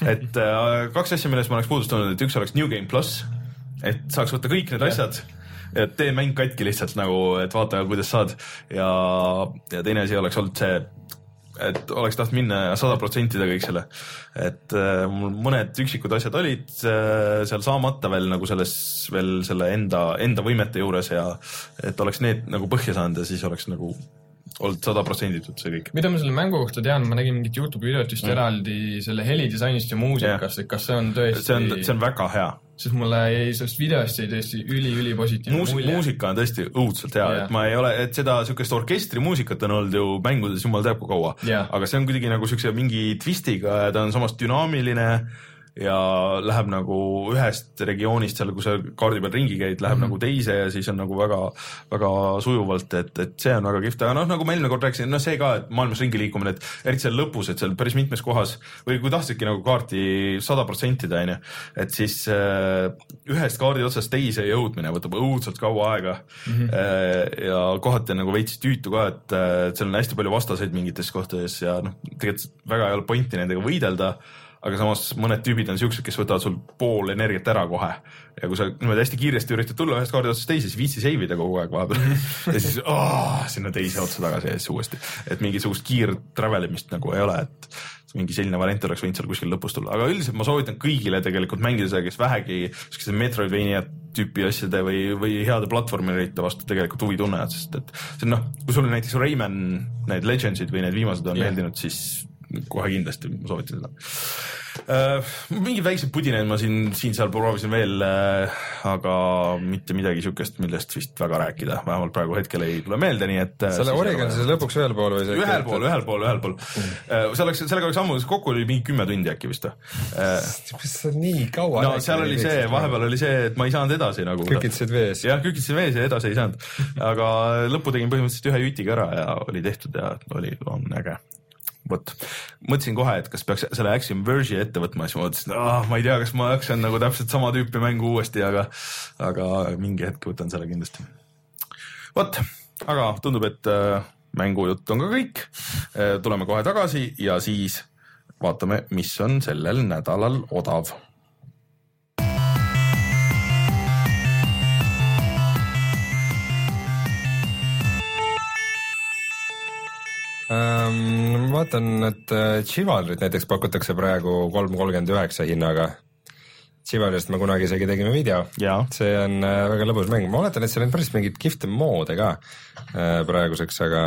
[SPEAKER 1] et äh, kaks asja, millest ma oleks puudustanud, et üks oleks New Game pluss, et saaks võtta kõik need asjad ja tee mäng katki lihtsalt nagu, et vaata, kuidas saad ja, ja teine asi oleks olnud see, et oleks tahtnud minna sada protsenti teha kõik selle. et äh, mul mõned üksikud asjad olid äh, seal saamata veel nagu selles veel selle enda, enda võimete juures ja et oleks need nagu põhja saanud ja siis oleks nagu olnud sada protsenditult see kõik.
[SPEAKER 2] mida ma selle mängu kohta tean, ma nägin mingit Youtube'i videot just mm. eraldi selle helidisainist ja muusikast, et kas see on tõesti
[SPEAKER 1] see on, see on väga hea.
[SPEAKER 2] sest mulle jäi sellest videost jäi tõesti üli-ülipositiivne
[SPEAKER 1] Muus,
[SPEAKER 2] mulje.
[SPEAKER 1] muusika on tõesti õudselt hea yeah., et ma ei ole, et seda siukest orkestrimuusikat on olnud ju mängudes jumal teab kui kaua
[SPEAKER 2] Jah.
[SPEAKER 1] aga see on kuidagi nagu siukse mingi twistiga ja ta on samas dünaamiline ja läheb nagu ühest regioonist seal, kui sa kaardi peal ringi käid, läheb mm -hmm. nagu teise ja siis on nagu väga, väga sujuvalt, et, et see on väga kihvt, aga noh, nagu ma eelmine kord rääkisin, noh, see ka, et maailmas ringi liikumine, et eriti seal lõpus, et seal päris mitmes kohas või kui tahtsidki nagu kaarti sada protsentida, onju, et siis äh, ühest kaardi otsast teise jõudmine võtab õudselt kaua aega mm. -hmm. ja kohati on nagu veits tüütu ka, et äh, seal on hästi palju vastaseid mingites kohtades ja noh, tegelikult väga ei ole pointi nendega võidelda aga samas mõned tüübid on siuksed, kes võtavad sul pool energiat ära kohe. Ja kui sa niimoodi hästi kiiresti üritad tulla ühest kaardi otsast teise, siis viitsi save ida kogu aeg vahepeal. [LAUGHS] Ja siis oh, sinna teise otsa tagasi ja siis uuesti, et mingisugust kiir travel imist nagu ei ole, et mingi selline variant oleks võinud seal kuskil lõpus tulla, aga üldiselt ma soovitan kõigile tegelikult mängida seda, kes vähegi siukeste Metroidvania tüüpi asjade või, või heade platvormirite vastu tegelikult huvi tunnevad, sest et see on noh, kui sulle näiteks Rayman need Legendsid või need viimased on yeah. meeldinud, siis kohe kindlasti ma soovitan seda uh,. mingeid väikseid pudinaid ma siin, siin-seal proovisin veel uh,, aga mitte midagi siukest, millest vist väga rääkida, vähemalt praegu hetkel ei tule meelde, nii et uh,.
[SPEAKER 3] selle Oregon siis lõpuks ühel pool või
[SPEAKER 1] ühel pool, ühel pool, ühel pool mm.. see oleks, sellega oleks ammu, kokku oli mingi kümme tundi äkki vist või
[SPEAKER 3] mis sa nii kaua
[SPEAKER 1] no seal oli see, vahepeal oli see, et ma ei saanud edasi nagu.
[SPEAKER 3] kükitasid vees.
[SPEAKER 1] jah, kükitasin vees ja edasi ei saanud, aga lõppu tegin põhimõtteliselt ühe jutiga ära ja oli tehtud ja oli, on äge vot, mõtlesin kohe, et kas peaks selle Axiom Verge'i ette võtma, siis ma mõtlesin, ah, ma ei tea, kas ma jaksan nagu täpselt sama tüüpi mängu uuesti, aga, aga mingi hetk võtan selle kindlasti. vot, aga tundub, et äh, mängujutt on ka kõik. tuleme kohe tagasi ja siis vaatame, mis on sellel nädalal odav
[SPEAKER 3] Ähm, ma vaatan, et äh, Chivalryt näiteks pakutakse praegu kolm kolmkümmend üheksa hinnaga. Chivalryst me kunagi isegi tegime video,
[SPEAKER 1] ja
[SPEAKER 3] see on äh, väga lõbus mäng, ma oletan, et seal on päris mingeid kihvte moode ka äh, praeguseks, aga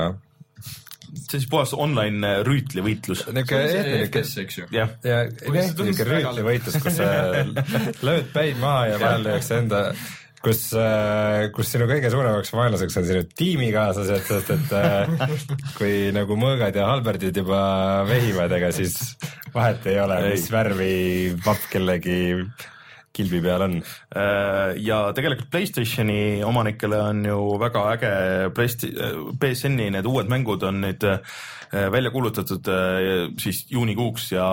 [SPEAKER 1] see on siis puhas online rüütlivõitlus.
[SPEAKER 3] niisugune etniline,
[SPEAKER 2] FPS, eks ju.
[SPEAKER 1] jah,
[SPEAKER 3] ja niisugune rüütlivõitlus, kus sa [LAUGHS] lööd päid maha ja vahel lüüakse enda kus, kus sinu kõige suuremaks vaenlaseks on sinu tiimikaaslased, sest et äh, kui nagu mõõgad ja halberdid juba vehivad, ega siis vahet ei ole, mis värvi papp kellegi kilbi peal on.
[SPEAKER 1] Äh, ja tegelikult Playstationi omanikele on ju väga äge Playst-, BSN-i need uued mängud on nüüd äh, välja kuulutatud äh, siis juunikuuks ja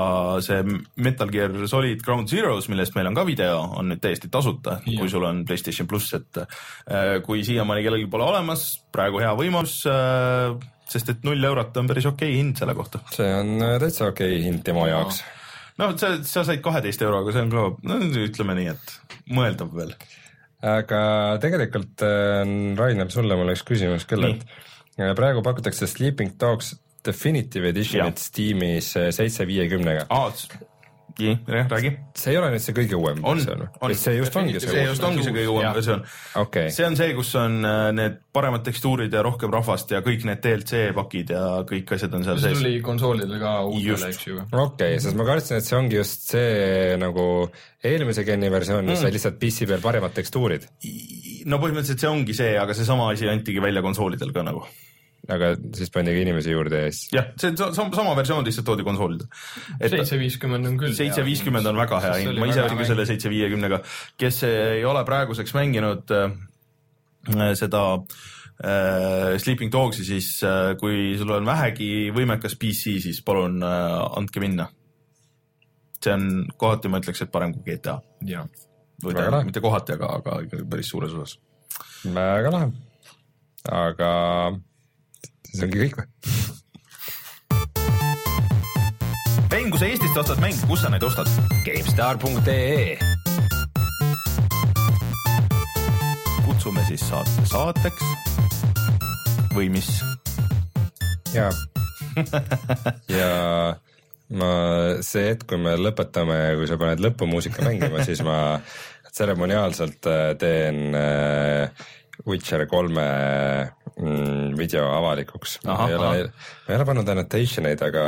[SPEAKER 1] see Metal Gear Solid Ground Zeroes, millest meil on ka video, on nüüd täiesti tasuta, kui sul on Playstation pluss, et äh, kui siiamaani kellelgi pole olemas, praegu hea võimalus, sest et null eurot on päris okei hind selle kohta.
[SPEAKER 3] see on äh, täitsa okei hind tema jaoks.
[SPEAKER 1] no sa, sa said kaheteist euroga, see on ka, no ütleme nii, et mõeldav veel.
[SPEAKER 3] aga tegelikult äh, Rainer, sulle mul üks küsimus küll, et äh, praegu pakutakse Sleeping Dogs Definitive Editionit Steamis äh, seitse viiekümnega.
[SPEAKER 1] nii, jah, räägi
[SPEAKER 3] see ei ole nüüd see kõige uuem
[SPEAKER 1] on
[SPEAKER 3] versioon,
[SPEAKER 1] on,
[SPEAKER 3] või? see just ongi
[SPEAKER 1] see
[SPEAKER 3] see
[SPEAKER 1] just ongi see kõige uuem versioon.
[SPEAKER 3] okei,
[SPEAKER 1] see on see, kus on äh, need paremad tekstuurid ja rohkem rahvast ja kõik need DLC pakid ja kõik asjad on seal
[SPEAKER 2] see
[SPEAKER 1] sees.
[SPEAKER 2] tuli konsoolidele ka uutele, eks ju.
[SPEAKER 3] okei, sest ma kartsin, et see ongi just see nagu eelmise geni versioon, mis sai lihtsalt PC peal paremad tekstuurid,
[SPEAKER 1] no põhimõtteliselt see ongi see, aga seesama asi antigi välja konsoolidel ka nagu.
[SPEAKER 3] Aga siis pandi ka inimesi juurde ja siis
[SPEAKER 1] jah, see on sama, sama versioon lihtsalt toodi konsoolidel.
[SPEAKER 2] seitse viiskümmend on küll.
[SPEAKER 1] seitse viiskümmend on väga hea hind, ma ise olin ka selle seitse viiekümnega, kes ei ole praeguseks mänginud äh, seda äh, Sleeping Dogsi, siis äh, kui sul on vähegi võimekas PC, siis palun äh, andke minna. see on kohati ma ütleks, et parem kui GTA või tähendab mitte kohati, aga, aga ikka päris suures osas.
[SPEAKER 3] väga lahe. aga siis ongi kõik või?
[SPEAKER 1] Rein, kui sa Eestist ostad mänge, kus sa neid ostad?
[SPEAKER 3] GameStar.ee
[SPEAKER 1] kutsume siis saate saateks või mis?
[SPEAKER 3] ja, ja ma, see hetk, kui me lõpetame ja kui sa paned lõpumuusika mängima, [LAUGHS] siis ma tseremoniaalselt äh, teen äh, Witcher kolme mm, video avalikuks. ma ei ole ma ei ole pannud annotation eid, aga,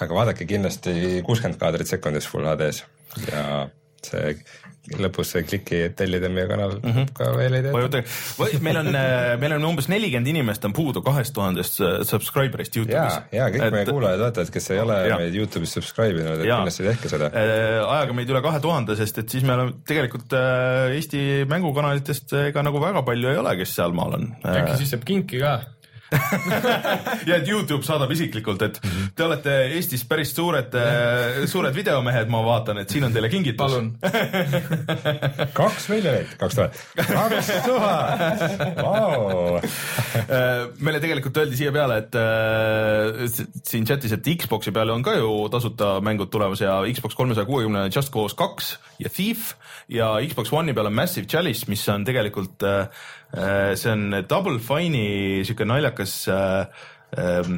[SPEAKER 3] aga vaadake kindlasti kuuskümmend kaadrit sekundis full HD-s ja see lõpus see kliki, tellida meie kanal mm -hmm. ka veel ei tööta.
[SPEAKER 1] meil on, meil on umbes nelikümmend inimest on puudu kahest tuhandest subscriber'ist
[SPEAKER 3] ja
[SPEAKER 1] Youtube'is.,
[SPEAKER 3] ja kõik et... meie kuulajad, vaatajad, kes ei ole
[SPEAKER 1] Jaa.
[SPEAKER 3] ja. meid Youtube'is subscribe inud, et kindlasti tehke seda.
[SPEAKER 1] äh, ajaga meid üle kahe tuhande, sest et siis me oleme tegelikult äh, Eesti mängukanalitest ega nagu väga palju ei ole, kes sealmaal on.
[SPEAKER 2] äkki siis saab kinki ka? [LAUGHS]
[SPEAKER 1] ja et Youtube saadab isiklikult, et te olete Eestis päris suured, suured videomehed, ma vaatan, et siin on teile kingitus.
[SPEAKER 2] palun. [LAUGHS]
[SPEAKER 3] kaks miljonit, kaks tuhat, kaks tuhat, vau.
[SPEAKER 1] Äh, meile tegelikult öeldi siia peale, et äh, siin chatis, et Xbox'i peale on ka ju tasuta mängud tulemas ja Xbox kolmesaja kuuekümne Just Cause kaks ja Thief ja Xbox One'i peal on Massive Chalice, mis on tegelikult äh,, see on Double Fine'i siuke naljakas äh, äh,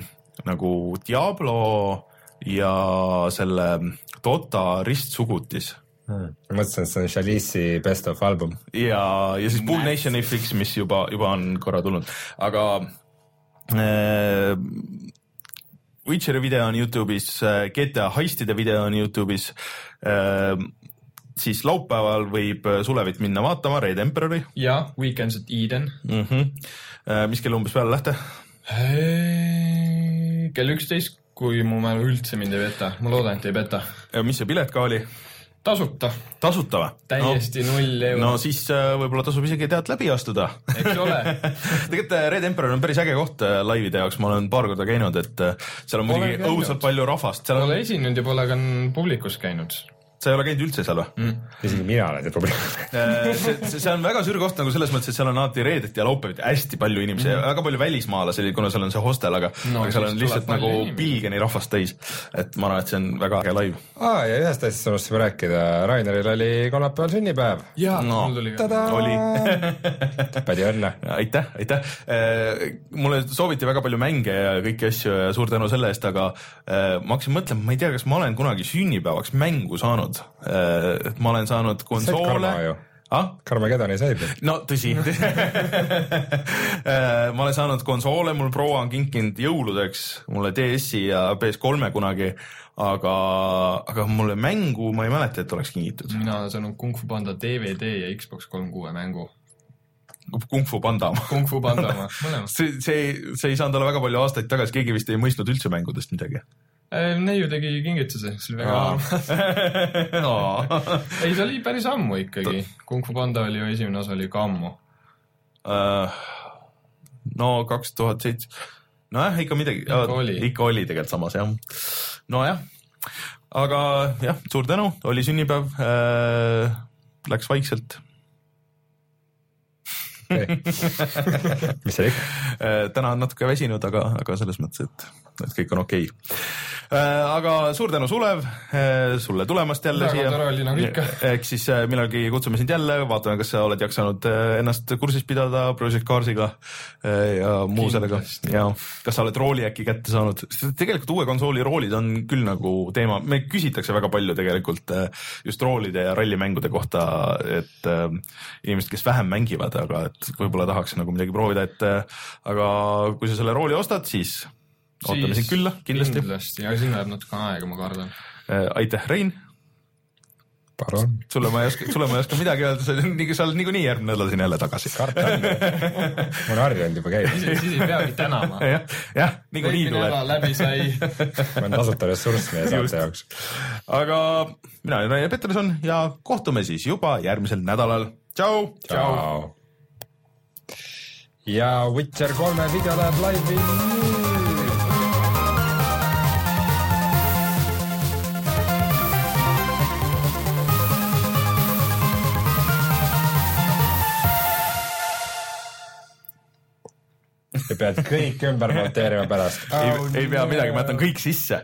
[SPEAKER 1] nagu Diablo ja selle Dota ristsugutis.
[SPEAKER 3] Ma mõtlesin, et see on Chalice'i best of album.
[SPEAKER 1] ja, ja siis Bull Nation FX, mis juba, juba on korra tulnud, aga äh, Witcheri video on Youtube'is, GTA heistide video on Youtube'is äh,, siis laupäeval võib Sulevit minna vaatama, Red Emperori
[SPEAKER 2] ja Weekends at Eden.
[SPEAKER 1] mm. -hmm. mis kell umbes peale lähte?
[SPEAKER 2] kell üksteist, kui mu mälu üldse mind ei peta, ma loodan, et ei peta.
[SPEAKER 1] mis see pilet ka oli?
[SPEAKER 2] tasuta,
[SPEAKER 1] tasuta või?
[SPEAKER 2] täiesti no, null euro
[SPEAKER 1] no siis äh, võib-olla tasub isegi tead läbi astuda
[SPEAKER 2] eks ole. [LAUGHS]
[SPEAKER 1] tegelikult äh, Red Emperor on päris äge koht äh, laivide jaoks, ma olen paar korda käinud, et äh, seal on
[SPEAKER 2] Pole
[SPEAKER 1] muidugi õudselt palju rahvast, seal on
[SPEAKER 2] Pole, esinenud ja pole ka publikus käinud
[SPEAKER 1] sa ei ole käinud üldse seal või mm.?
[SPEAKER 3] isegi mina olen see probleem.
[SPEAKER 1] see, see, see on väga sür koht nagu selles mõttes, et seal on alati reedeti ja laupäeviti hästi palju inimesi mm., väga palju välismaalasi, kuna seal on see hostel, aga
[SPEAKER 2] No
[SPEAKER 1] aga seal on lihtsalt nagu pilgeni rahvast täis. et ma arvan, et see on väga äge laiv.
[SPEAKER 3] aa, ja ühest asjast unustasime rääkida, Raineril oli kolmapäeval sünnipäev.
[SPEAKER 2] jaa
[SPEAKER 1] No.
[SPEAKER 2] mul tuli ka.
[SPEAKER 1] oli [LAUGHS]
[SPEAKER 3] palju õnne.
[SPEAKER 1] aitäh, aitäh. mulle sooviti väga palju mänge ja kõiki asju ja suur tänu selle eest, aga äh, ma hakkasin mõtlema, ma ei tea, kas ma olen kunagi sünnipäevaks mängu saanud. Et [LAUGHS] ma olen saanud konsoole ah?.
[SPEAKER 3] Karmagedoni said ju.
[SPEAKER 1] no tõsi ma olen saanud konsoole, mul proua on kinkinud jõuludeks mulle DS-i ja PS3-e kunagi, aga, aga mulle mängu ma ei mäleta, et oleks kingitud.
[SPEAKER 2] mina olen saanud Kung Fu Panda DVD ja Xbox kolm kuue mängu.
[SPEAKER 1] Kung Fu Panda.
[SPEAKER 2] Kung Fu Panda oma, mõlemad.
[SPEAKER 1] see, see, see ei saanud olla väga palju aastaid tagasi, keegi vist ei mõistnud üldse mängudest midagi.
[SPEAKER 2] Neiu tegi kingituse, see oli väga armas. [LAUGHS] [LAUGHS] ei, see oli päris ammu ikkagi. Kung Fu Panda oli ju, esimene osa oli ka ammu.
[SPEAKER 1] Äh, no kaks tuhat seitse, nojah, ikka midagi,
[SPEAKER 2] Ikka oli.
[SPEAKER 1] ikka oli tegelikult samas jah. nojah, aga jah, suur tänu, oli sünnipäev äh,, läks vaikselt [LAUGHS]
[SPEAKER 3] mis see ikka.
[SPEAKER 1] äh,. täna on natuke väsinud, aga, aga selles mõttes, et, et kõik on okei okay. äh,. aga suur tänu, Sulev äh,, sulle tulemast jälle
[SPEAKER 2] Väga
[SPEAKER 1] siia
[SPEAKER 2] tore oli, nagu ikka..
[SPEAKER 1] eks siis millalgi kutsume sind jälle, vaatame, kas sa oled jaksanud ennast kursis pidada Project Carsiga ja muu sellega ja kas sa oled rooli äkki kätte saanud, tegelikult uue konsooli roolid on küll nagu teema, me küsitakse väga palju tegelikult just roolide ja rallimängude kohta, et inimesed, kes vähem mängivad, aga et võib-olla tahaks nagu midagi proovida, et äh, aga kui sa selle rooli ostad, siis ootame sind külla kindlasti.
[SPEAKER 2] kindlasti, aga siin läheb natuke aega, ma kardan.
[SPEAKER 1] aitäh, Rein,
[SPEAKER 3] palun.
[SPEAKER 1] sulle ma ei oska, sulle ma ei oska midagi öelda, sa oled nii- sa oled niikuinii järgmine nädal siin jälle tagasi.
[SPEAKER 3] karta on. [LAUGHS] ma olen harjunud juba käima.
[SPEAKER 2] siis ei peagi tänama. [LAUGHS]
[SPEAKER 1] jah, jah, niikuinii tuleb.
[SPEAKER 2] läbi sai. [LAUGHS]
[SPEAKER 3] ma olen tasuta ressurss meie saate jaoks.
[SPEAKER 1] aga mina olen Rainer Peterson ja kohtume siis juba järgmisel nädalal. tšau.
[SPEAKER 3] tšau. Ja Witcher kolme video läheb laivi nüüd. sa pead kõik ümber monteerima pärast.
[SPEAKER 1] ei, ei pea midagi, ma jätan kõik sisse.